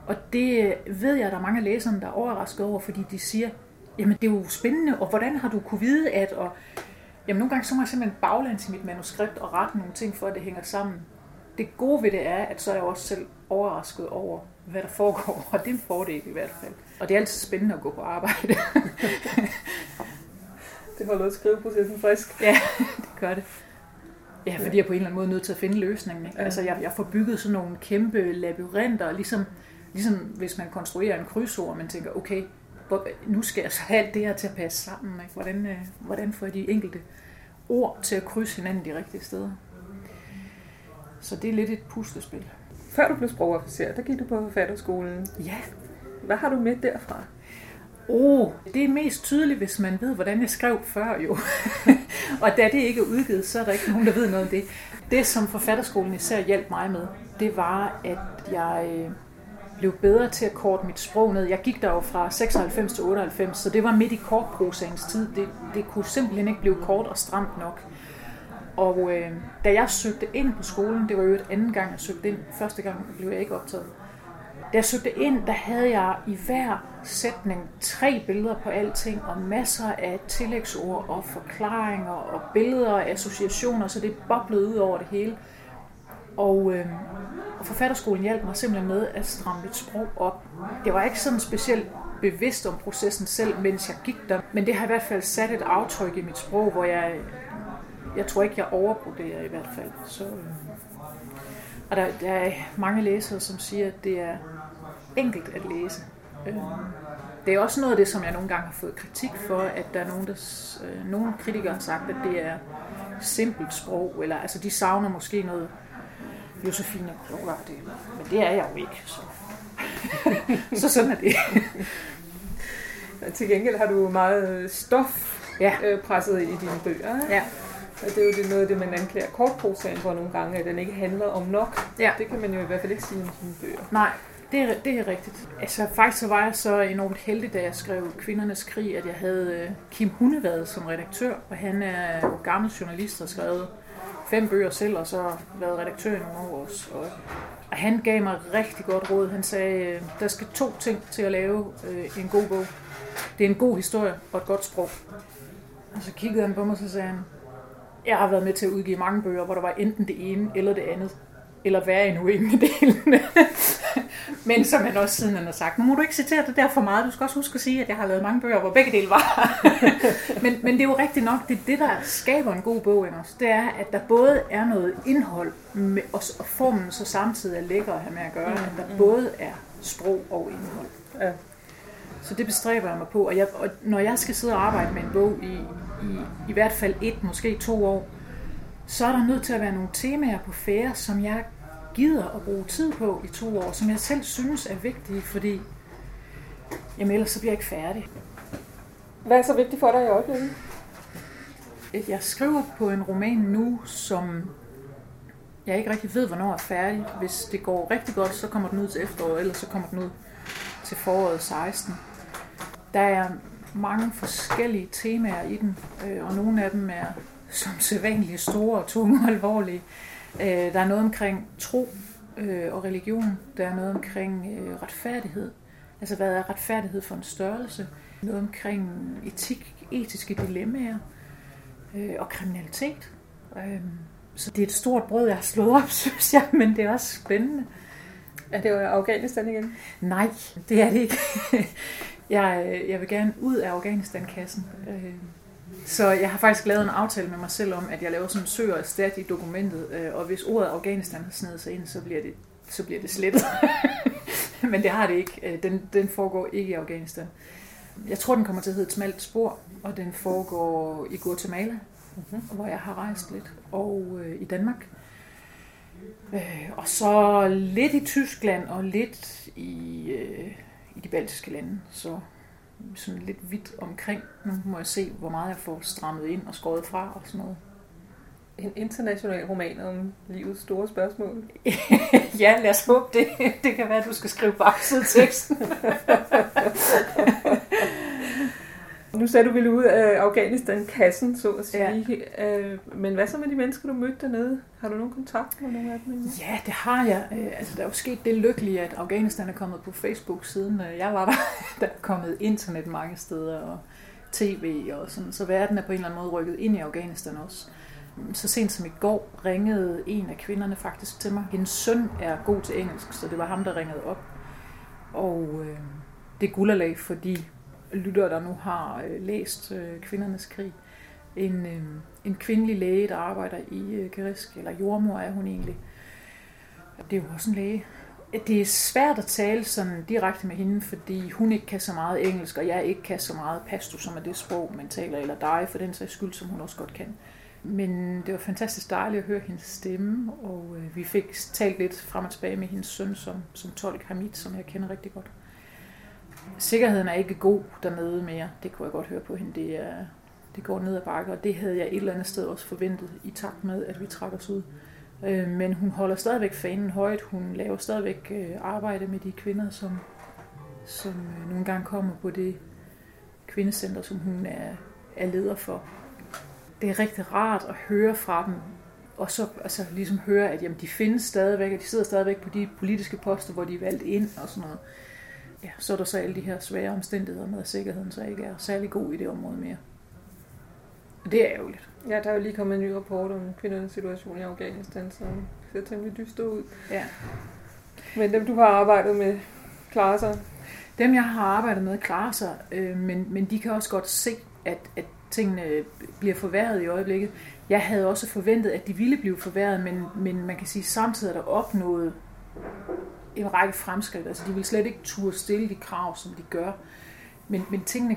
Speaker 3: Og det ved jeg, at der er mange læsere, der er overrasket over, fordi de siger, jamen det er jo spændende, og hvordan har du kunne vide, at... Og, jamen nogle gange så må jeg simpelthen baglæns i mit manuskript og rette nogle ting, for at det hænger sammen. Det gode ved det er, at så er jeg også selv overrasket over, hvad der foregår, og det er en fordel i hvert fald. Og det er altid spændende at gå på arbejde.
Speaker 2: det holder skriveprocessen frisk.
Speaker 3: Ja, det gør det. Ja, fordi jeg er på en eller anden måde nødt til at finde løsningen. Ikke? Ja. Altså, jeg, jeg får bygget sådan nogle kæmpe labyrinter, ligesom, ligesom hvis man konstruerer en krydsord, og man tænker, okay, hvor, nu skal jeg så have alt det her til at passe sammen. Ikke? Hvordan, øh, hvordan får de enkelte ord til at krydse hinanden de rigtige steder? Så det er lidt et puslespil.
Speaker 2: Før du blev sprogofficer, der gik du på forfatterskolen.
Speaker 3: Ja.
Speaker 2: Hvad har du med derfra?
Speaker 3: Oh, det er mest tydeligt, hvis man ved, hvordan jeg skrev før jo. og da det ikke er udgivet, så er der ikke nogen, der ved noget om det. Det, som forfatterskolen især hjalp mig med, det var, at jeg øh, blev bedre til at korte mit sprog ned. Jeg gik der jo fra 96 til 98, så det var midt i kortprosaens tid. Det, det kunne simpelthen ikke blive kort og stramt nok. Og øh, da jeg søgte ind på skolen, det var jo et anden gang, jeg søgte ind. Første gang blev jeg ikke optaget. Da jeg søgte ind, der havde jeg i hver sætning tre billeder på alting, og masser af tillægsord og forklaringer og billeder og associationer, så det boblede ud over det hele. Og, øh, og forfatterskolen hjalp mig simpelthen med at stramme mit sprog op. Det var ikke sådan specielt bevidst om processen selv, mens jeg gik der, men det har i hvert fald sat et aftryk i mit sprog, hvor jeg jeg tror ikke, jeg overbroderer i hvert fald. Så, øh. Og der, der er mange læsere, som siger, at det er enkelt at læse. Øh. Det er også noget af det, som jeg nogle gange har fået kritik for, at der er nogen, der, øh, nogle kritikere har sagt, at det er simpelt sprog, eller altså de savner måske noget Josefine Klogart, men det er jeg jo ikke. Så, så sådan er det.
Speaker 2: Til gengæld har du meget stof ja. øh, presset i dine bøger.
Speaker 3: Ja.
Speaker 2: Og det er jo det, noget af det, man anklager kortprosaen for nogle gange, at den ikke handler om nok.
Speaker 3: Ja.
Speaker 2: Det kan man jo i hvert fald ikke sige om sine bøger.
Speaker 3: Nej, det er, det er rigtigt. Altså faktisk så var jeg så enormt heldig, da jeg skrev Kvindernes Krig, at jeg havde øh, Kim Hundevad som redaktør, og han er jo gammel journalist og skrevet fem bøger selv, og så været redaktør i nogle år også. Og, han gav mig rigtig godt råd. Han sagde, øh, der skal to ting til at lave øh, en god bog. Det er en god historie og et godt sprog. Og så kiggede han på mig, og så sagde han, jeg har været med til at udgive mange bøger, hvor der var enten det ene eller det andet. Eller værre endnu ingen af delene. Men som han også siden han har sagt, nu må du ikke citere det der for meget. Du skal også huske at sige, at jeg har lavet mange bøger, hvor begge dele var. men, men det er jo rigtigt nok, det er det, der skaber en god bog, også. Det er, at der både er noget indhold, med, og, og formen så samtidig er lækker at have med at gøre. Mm, at der mm. både er sprog og indhold. Ja. Så det bestræber jeg mig på. Og, jeg, og når jeg skal sidde og arbejde med en bog i, i, i hvert fald et, måske to år, så er der nødt til at være nogle temaer på færre, som jeg gider at bruge tid på i to år, som jeg selv synes er vigtige, fordi jamen ellers så bliver jeg ikke færdig.
Speaker 2: Hvad er så vigtigt for dig i øjeblikket?
Speaker 3: Jeg skriver på en roman nu, som jeg ikke rigtig ved, hvornår er færdig. Hvis det går rigtig godt, så kommer den ud til efteråret, eller så kommer den ud til foråret 16. Der er mange forskellige temaer i den, øh, og nogle af dem er som sædvanligt store og tunge og alvorlige. Øh, der er noget omkring tro øh, og religion. Der er noget omkring øh, retfærdighed. Altså, hvad er retfærdighed for en størrelse? Noget omkring etik, etiske dilemmaer øh, og kriminalitet. Øh, så det er et stort brød, jeg har slået op, synes jeg, men det er også spændende.
Speaker 2: Er det jo Afghanistan igen?
Speaker 3: Nej, det er det ikke. Jeg, jeg vil gerne ud af Afghanistan-kassen. Øh, så jeg har faktisk lavet en aftale med mig selv om, at jeg laver sådan en søger og i dokumentet, øh, og hvis ordet Afghanistan har snedet sig ind, så bliver det, så bliver det slettet. Men det har det ikke. Øh, den, den foregår ikke i Afghanistan. Jeg tror, den kommer til at hedde et smalt spor, og den foregår i Guatemala, mm-hmm. hvor jeg har rejst lidt, og øh, i Danmark. Øh, og så lidt i Tyskland og lidt i, øh, i de baltiske lande. Så sådan lidt vidt omkring. Nu må jeg se, hvor meget jeg får strammet ind og skåret fra og sådan noget.
Speaker 2: En international roman om livets store spørgsmål.
Speaker 3: ja, lad os håbe det. Det kan være, at du skal skrive bagside teksten.
Speaker 2: nu sagde du ville ud af Afghanistan-kassen, så at sige. Ja. Men hvad så med de mennesker, du mødte dernede? Har du nogen kontakt med nogle af dem?
Speaker 3: Ja, det har jeg. Øh, altså, der er jo sket det lykkelige, at Afghanistan er kommet på Facebook siden øh, jeg var der. Der er kommet internet mange steder og tv og sådan. Så verden er på en eller anden måde rykket ind i Afghanistan også. Så sent som i går ringede en af kvinderne faktisk til mig. Hendes søn er god til engelsk, så det var ham, der ringede op. Og øh, det er gulderlag, fordi lyttere, der nu har øh, læst øh, Kvindernes Krig. En, øh, en kvindelig læge, der arbejder i øh, Kerisk, eller jordmor er hun egentlig. Det er jo også en læge. Det er svært at tale sådan direkte med hende, fordi hun ikke kan så meget engelsk, og jeg ikke kan så meget pasto, som er det sprog, man taler, eller dig for den sags skyld, som hun også godt kan. Men det var fantastisk dejligt at høre hendes stemme, og øh, vi fik talt lidt frem og tilbage med hendes søn som, som tolk Hamid, som jeg kender rigtig godt. Sikkerheden er ikke god dernede mere, det kunne jeg godt høre på hende. Det, er, det går ned ad bakke, og det havde jeg et eller andet sted også forventet i takt med, at vi trak os ud. Øh, men hun holder stadigvæk fanen højt. Hun laver stadigvæk øh, arbejde med de kvinder, som, som øh, nogle gange kommer på det kvindecenter, som hun er, er leder for det er rigtig rart at høre fra dem, og så altså, ligesom høre, at jamen, de findes stadigvæk, og de sidder stadigvæk på de politiske poster, hvor de er valgt ind og sådan noget. Ja, så er der så alle de her svære omstændigheder med, at sikkerheden så ikke er særlig god i det område mere. Og det er ærgerligt.
Speaker 2: Ja, der er jo lige kommet en ny rapport om kvindernes situation i Afghanistan, som ser temmelig dyster ud.
Speaker 3: Ja.
Speaker 2: Men dem, du har arbejdet med, klarer sig?
Speaker 3: Dem, jeg har arbejdet med, klarer sig, øh, men, men de kan også godt se, at, at tingene bliver forværret i øjeblikket. Jeg havde også forventet, at de ville blive forværret, men, men man kan sige, samtidig er der opnået en række fremskridt. Altså, de vil slet ikke turde stille de krav, som de gør. Men, men tingene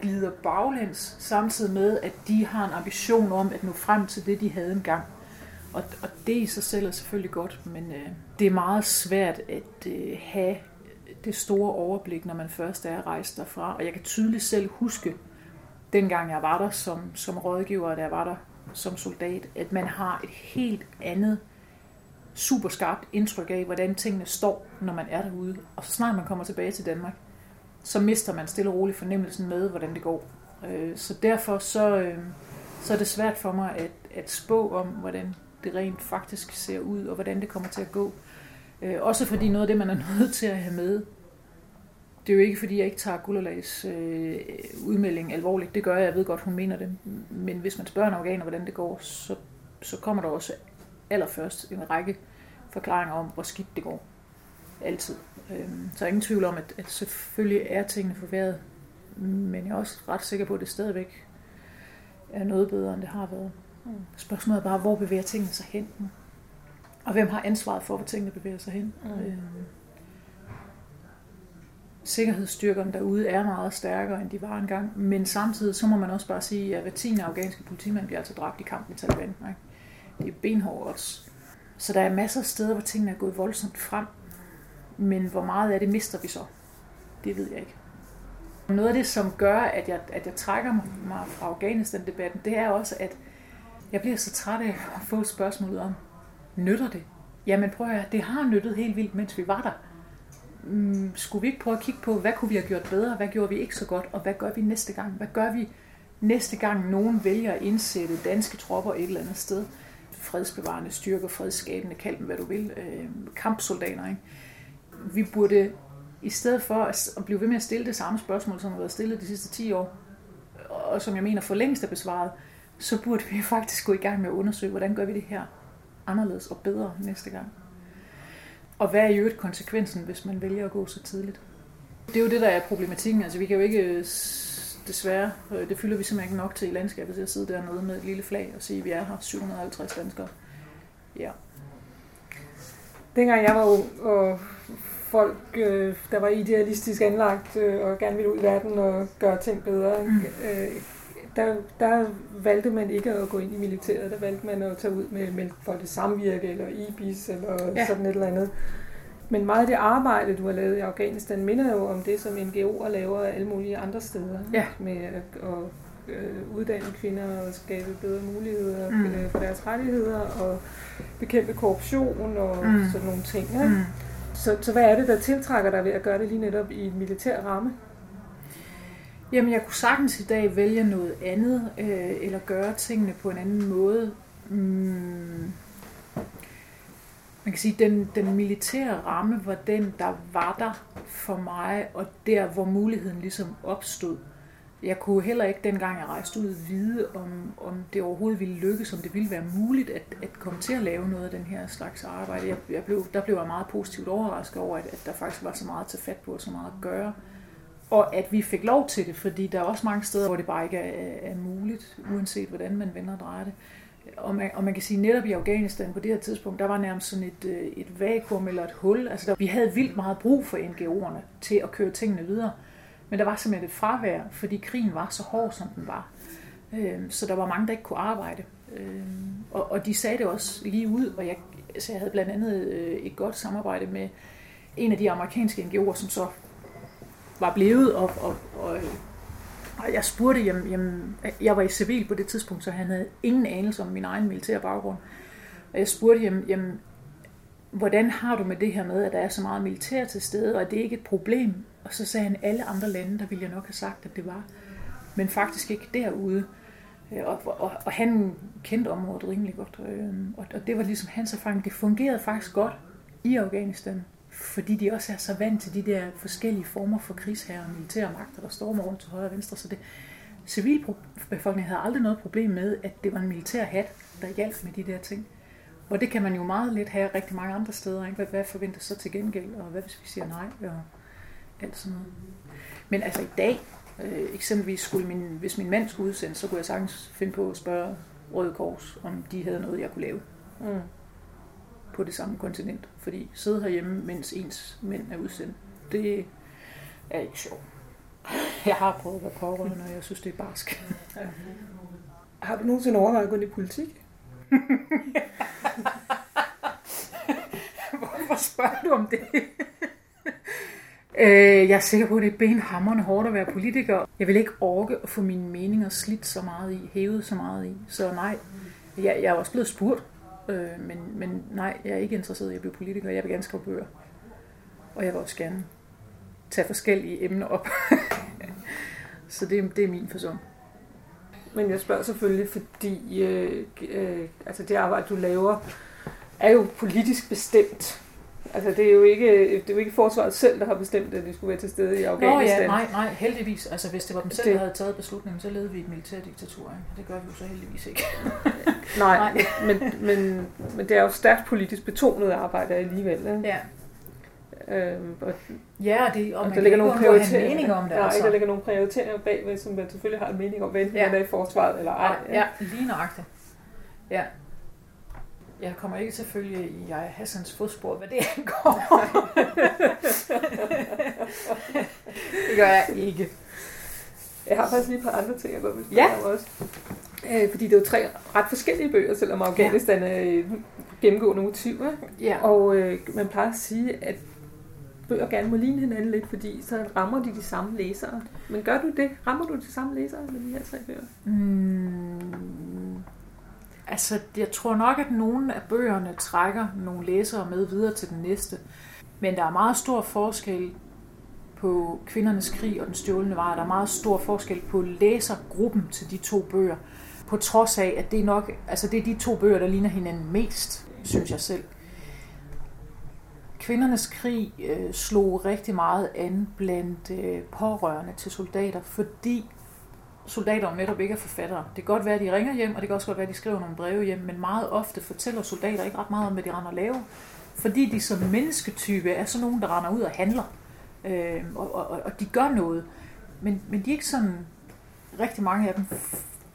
Speaker 3: glider baglæns, samtidig med, at de har en ambition om at nå frem til det, de havde engang. Og, og det i sig selv er selvfølgelig godt, men øh, det er meget svært at øh, have det store overblik, når man først er rejst derfra. Og jeg kan tydeligt selv huske, dengang jeg var der som, som rådgiver, da jeg var der som soldat, at man har et helt andet super skarpt indtryk af, hvordan tingene står, når man er derude. Og så snart man kommer tilbage til Danmark, så mister man stille og roligt fornemmelsen med, hvordan det går. Øh, så derfor så, øh, så er det svært for mig at, at spå om, hvordan det rent faktisk ser ud, og hvordan det kommer til at gå. Øh, også fordi noget af det, man er nødt til at have med, det er jo ikke, fordi jeg ikke tager Gullerlags øh, udmelding alvorligt. Det gør jeg, jeg ved godt, hun mener det. Men hvis man spørger en organer, hvordan det går, så, så kommer der også allerførst en række forklaringer om, hvor skidt det går. Altid. Øhm, så ingen tvivl om, at, at selvfølgelig er tingene forværret. Men jeg er også ret sikker på, at det stadigvæk er noget bedre, end det har været. Mm. Spørgsmålet er bare, hvor bevæger tingene sig hen? Og hvem har ansvaret for, hvor tingene bevæger sig hen? Mm. Øhm, sikkerhedsstyrkerne derude er meget stærkere, end de var engang. Men samtidig så må man også bare sige, at hver tiende afghanske politimand bliver altså dræbt i kampen i Taliban. Ikke? Det er benhårdt også. Så der er masser af steder, hvor tingene er gået voldsomt frem. Men hvor meget af det mister vi så? Det ved jeg ikke. Noget af det, som gør, at jeg, at jeg trækker mig fra Afghanistan-debatten, det er også, at jeg bliver så træt af at få spørgsmålet om, nytter det? Jamen prøv at høre, det har nyttet helt vildt, mens vi var der mm, skulle vi ikke prøve at kigge på, hvad kunne vi have gjort bedre, hvad gjorde vi ikke så godt, og hvad gør vi næste gang? Hvad gør vi næste gang nogen vælger at indsætte danske tropper et eller andet sted? Fredsbevarende styrker, fredsskabende, kald dem hvad du vil, øh, kampsoldater. Ikke? Vi burde i stedet for at blive ved med at stille det samme spørgsmål, som har været stillet de sidste 10 år, og som jeg mener for længst er besvaret, så burde vi faktisk gå i gang med at undersøge, hvordan gør vi det her anderledes og bedre næste gang. Og hvad er i øvrigt konsekvensen, hvis man vælger at gå så tidligt? Det er jo det, der er problematikken. Altså, vi kan jo ikke desværre, øh, det fylder vi simpelthen ikke nok til i landskabet til at sidde dernede med et lille flag og sige, at vi er her 750 danskere. Ja.
Speaker 2: Dengang jeg var ung, og folk, øh, der var idealistisk anlagt og gerne ville ud i verden og gøre ting bedre, mm. der, der valgte man ikke at gå ind i militæret. Der valgte man at tage ud med, med for det samvirke, eller IBIS, eller ja. sådan et eller andet. Men meget af det arbejde, du har lavet i Afghanistan, minder jo om det, som NGO'er laver alle mulige andre steder.
Speaker 3: Ja.
Speaker 2: Med at, at øh, uddanne kvinder og skabe bedre muligheder mm. øh, for deres rettigheder og bekæmpe korruption og mm. sådan nogle ting. Ikke? Mm. Så, så hvad er det, der tiltrækker dig ved at gøre det lige netop i en militær ramme?
Speaker 3: Jamen, jeg kunne sagtens i dag vælge noget andet, øh, eller gøre tingene på en anden måde. Mm. Man kan sige, den, den militære ramme var den, der var der for mig, og der, hvor muligheden ligesom opstod. Jeg kunne heller ikke, dengang jeg rejste ud, vide, om, om det overhovedet ville lykkes, om det ville være muligt at, at komme til at lave noget af den her slags arbejde. Jeg, jeg blev, der blev jeg meget positivt overrasket over, at, at der faktisk var så meget at tage fat på og så meget at gøre. Og at vi fik lov til det, fordi der er også mange steder, hvor det bare ikke er, er muligt, uanset hvordan man vender og drejer det. Og man, og man kan sige, netop i Afghanistan på det her tidspunkt, der var nærmest sådan et, øh, et vakuum eller et hul. Altså der, vi havde vildt meget brug for NGO'erne til at køre tingene videre. Men der var simpelthen et fravær, fordi krigen var så hård, som den var. Øhm, så der var mange, der ikke kunne arbejde. Øhm, og, og de sagde det også lige ud, og jeg, så jeg havde blandt andet øh, et godt samarbejde med en af de amerikanske NGO'er, som så var blevet, og, og, og, og jeg spurgte, jamen, jamen, jeg var i civil på det tidspunkt, så han havde ingen anelse om min egen militære baggrund. Og jeg spurgte, jamen, jamen, hvordan har du med det her med, at der er så meget militær til stede, og er det ikke et problem? Og så sagde han, alle andre lande, der ville jeg nok have sagt, at det var. Men faktisk ikke derude. Øh, og, og, og han kendte området rimelig godt. Øh, og, og det var ligesom hans erfaring. Det fungerede faktisk godt i Afghanistan fordi de også er så vant til de der forskellige former for krigsherrer og militære magter, der stormer rundt til højre og venstre. Så det, civilbefolkningen havde aldrig noget problem med, at det var en militær hat, der hjalp med de der ting. Og det kan man jo meget lidt have rigtig mange andre steder. Ikke? Hvad, hvad forventes så til gengæld, og hvad hvis vi siger nej, og alt sådan noget. Men altså i dag, øh, eksempelvis skulle min, hvis min mand skulle udsendes, så kunne jeg sagtens finde på at spørge Røde Kors, om de havde noget, jeg kunne lave. Mm på det samme kontinent. Fordi sidde herhjemme, mens ens mænd er udsendt, det er ikke sjovt. Jeg har prøvet at være pårørende, og jeg synes, det er barsk. Ja.
Speaker 2: Har du nogensinde overvejet at gå ind i politik?
Speaker 3: Hvorfor spørger du om det? Øh, jeg er sikker på, at det er benhammerende hårdt at være politiker. Jeg vil ikke orke at få mine meninger slidt så meget i, hævet så meget i. Så nej, jeg, jeg er også blevet spurgt Øh, men, men nej, jeg er ikke interesseret i at blive politiker. Jeg vil gerne skrive bøger. Og jeg vil også gerne tage forskellige emner op. så det, det er min forsøg.
Speaker 2: Men jeg spørger selvfølgelig, fordi øh, øh, altså det arbejde, du laver, er jo politisk bestemt. Altså, det er jo ikke, det er jo ikke forsvaret selv, der har bestemt, at de skulle være til stede i Afghanistan.
Speaker 3: Nå ja, nej, nej, heldigvis. Altså, hvis det var dem selv, det... der havde taget beslutningen, så levede vi et militærdiktatur. Ikke? Det gør vi jo så heldigvis ikke.
Speaker 2: nej, nej. Men, men, men det er jo stærkt politisk betonet arbejde alligevel. Ikke?
Speaker 3: Ja.
Speaker 2: Øhm, og,
Speaker 3: ja, det, og, og man der ligger nogle prioriteringer mening om det.
Speaker 2: Ja, altså. der ligger nogle prioriteringer bagved, som man selvfølgelig har en mening om, hvad ja. man er i forsvaret eller ej.
Speaker 3: Ja, ja lige nøjagtigt. Ja jeg kommer ikke til at følge i jeg Hassans fodspor, hvad det angår. det gør jeg ikke.
Speaker 2: Jeg har faktisk lige et par andre ting, jeg godt vil
Speaker 3: ja.
Speaker 2: også. Øh, fordi det er jo tre ret forskellige bøger, selvom Afghanistan ja. er gennemgående motiver.
Speaker 3: Ja.
Speaker 2: Og øh, man plejer at sige, at bøger gerne må ligne hinanden lidt, fordi så rammer de de samme læsere. Men gør du det? Rammer du de samme læsere med de her tre bøger?
Speaker 3: Mm, Altså, jeg tror nok, at nogle af bøgerne trækker nogle læsere med videre til den næste. Men der er meget stor forskel på Kvindernes krig og Den stjålne vare. Der er meget stor forskel på læsergruppen til de to bøger. På trods af, at det er nok, altså det er de to bøger, der ligner hinanden mest, synes jeg selv. Kvindernes krig øh, slog rigtig meget an blandt øh, pårørende til soldater, fordi soldater netop ikke er forfattere. Det kan godt være, at de ringer hjem, og det kan også godt være, at de skriver nogle breve hjem, men meget ofte fortæller soldater ikke ret meget om, hvad de render og laver. Fordi de som mennesketype er sådan nogen, der render ud og handler. Øh, og, og, og de gør noget. Men, men de er ikke sådan, rigtig mange af dem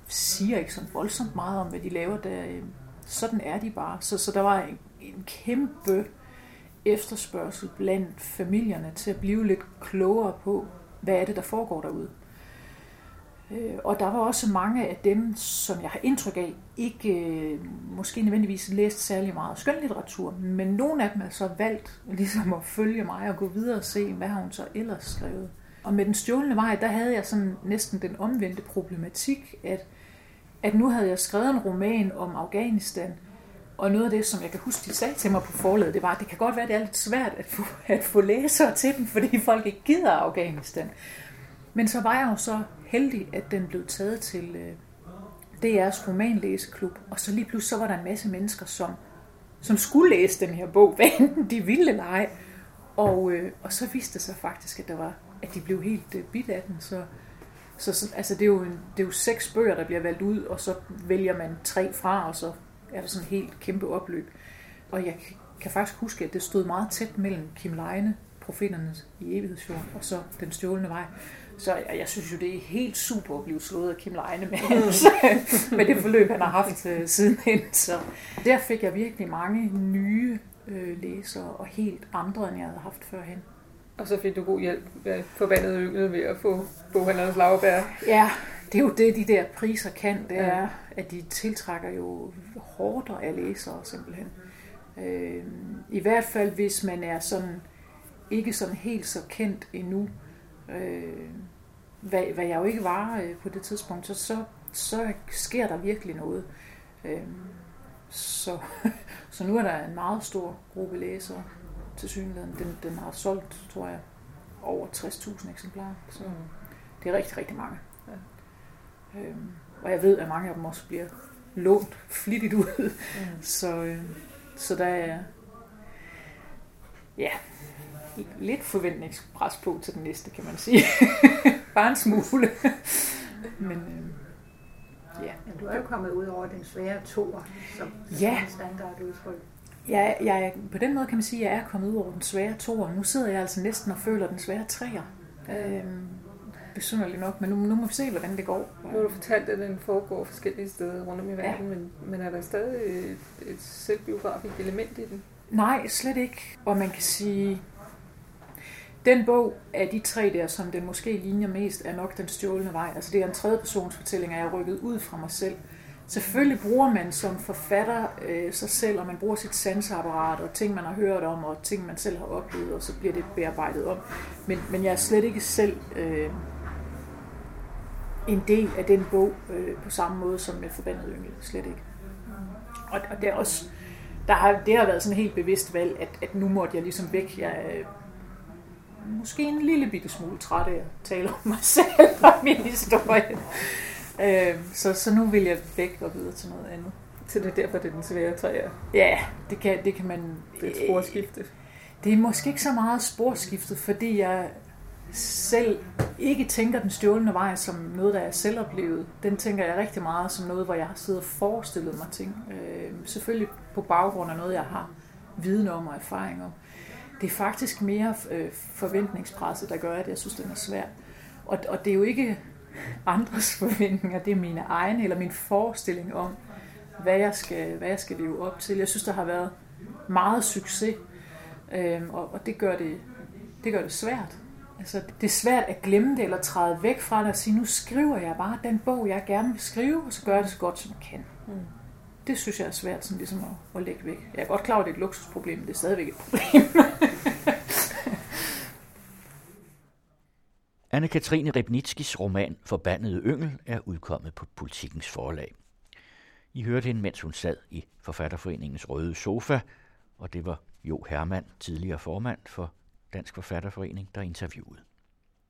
Speaker 3: siger ikke sådan voldsomt meget om, hvad de laver. Der, øh, sådan er de bare. Så, så der var en, en kæmpe efterspørgsel blandt familierne til at blive lidt klogere på, hvad er det, der foregår derude. Øh, og der var også mange af dem, som jeg har indtryk af, ikke øh, måske nødvendigvis læst særlig meget skønlitteratur, men nogle af dem er så valgt ligesom at følge mig og gå videre og se, hvad har hun så ellers skrevet. Og med den stjålne vej, der havde jeg sådan næsten den omvendte problematik, at, at nu havde jeg skrevet en roman om Afghanistan, og noget af det, som jeg kan huske, de sagde til mig på forladet, det var, at det kan godt være, at det er lidt svært at få, at få læsere til den, fordi folk ikke gider Afghanistan. Men så var jeg jo så heldig, at den blev taget til øh, DR's romanlæseklub, og så lige pludselig så var der en masse mennesker, som, som skulle læse den her bog, hvad enten de ville eller ej. Og, øh, og så viste det sig faktisk, at, der var, at de blev helt øh, bidt af den. Så, så, så altså det, er jo en, det er jo seks bøger, der bliver valgt ud, og så vælger man tre fra, og så er der sådan et helt kæmpe opløb. Og jeg kan faktisk huske, at det stod meget tæt mellem Kim Leine, Profeternes i evighedsfjorden, og så Den stjålne vej. Så jeg, jeg synes jo, det er helt super at blive slået af Kim Leine med, mm. med det forløb, han har haft uh, sidenhen. Så der fik jeg virkelig mange nye øh, læsere, og helt andre, end jeg havde haft førhen.
Speaker 2: Og så fik du god hjælp af forbandet ynglet ved at få boghandlernes lavbær.
Speaker 3: Ja, det er jo det, de der priser kan. Det er, at de tiltrækker jo hårdt af læsere simpelthen. Øh, I hvert fald, hvis man er sådan ikke sådan helt så kendt endnu, øh, hvad, hvad jeg jo ikke var øh, på det tidspunkt, så, så, så sker der virkelig noget. Øh, så, så nu er der en meget stor gruppe læsere til synligheden. Den, den har solgt, tror jeg, over 60.000 eksemplarer. Så mm. det er rigtig, rigtig mange. Ja. Øh, og jeg ved, at mange af dem også bliver lånt flittigt ud. Mm. Så, øh, så der er ja, lidt forventningspres på til den næste, kan man sige. Bare en smule. Men øh,
Speaker 4: ja. Men du er jo kommet ud over den svære toer, som
Speaker 3: ja.
Speaker 4: standardudtryk.
Speaker 3: Ja, jeg, på den måde kan man sige, at jeg er kommet ud over den svære toer. Nu sidder jeg altså næsten og føler den svære treer. Øhm, besynderligt nok, men nu, nu må vi se, hvordan det går.
Speaker 2: Nu har du fortalt, at den foregår forskellige steder rundt om i verden, ja. men, men er der stadig et, et selvbiografisk element i den?
Speaker 3: Nej, slet ikke. Og man kan sige, den bog af de tre der, som den måske ligner mest, er nok Den stjålne vej. Altså det er en tredje persons fortælling, at jeg er rykket ud fra mig selv. Selvfølgelig bruger man som forfatter øh, sig selv, og man bruger sit sansapparat, og ting, man har hørt om, og ting, man selv har oplevet, og så bliver det bearbejdet om. Men, men jeg er slet ikke selv øh, en del af den bog øh, på samme måde som med Forbandet Yngel. Slet ikke. Og, og det, er også, der har, det har været sådan en helt bevidst valg, at, at nu måtte jeg ligesom væk. Jeg øh, måske en lille bitte smule træt af at tale om mig selv og min historie. Øh, så, så nu vil jeg væk og videre til noget andet.
Speaker 2: Så det er derfor, det er den svære træer?
Speaker 3: Ja, det kan, det kan man...
Speaker 2: Det er et sporskifte?
Speaker 3: Det er måske ikke så meget sporskiftet, fordi jeg selv ikke tænker den stjålende vej som noget, der er selvoplevet. Den tænker jeg rigtig meget som noget, hvor jeg har siddet og forestillet mig ting. Øh, selvfølgelig på baggrund af noget, jeg har viden om og erfaring om. Det er faktisk mere øh, forventningspresset, der gør, at jeg synes, den er svær. Og, og det er jo ikke andres forventninger, det er mine egne, eller min forestilling om, hvad jeg skal, hvad jeg skal leve op til. Jeg synes, der har været meget succes, øh, og, og det, gør det, det gør det svært. Altså, det er svært at glemme det, eller træde væk fra det og sige, nu skriver jeg bare den bog, jeg gerne vil skrive, og så gør jeg det så godt, som jeg kan. Mm. Det synes jeg er svært sådan ligesom at, at lægge væk. Jeg er godt klar over, at det er et luksusproblem, men det er stadigvæk et problem.
Speaker 1: Anne-Katrine Rebnitskis roman Forbandede Yngel er udkommet på Politikens forlag. I hørte hende, mens hun sad i Forfatterforeningens røde sofa, og det var Jo Hermann, tidligere formand for Dansk Forfatterforening, der interviewede.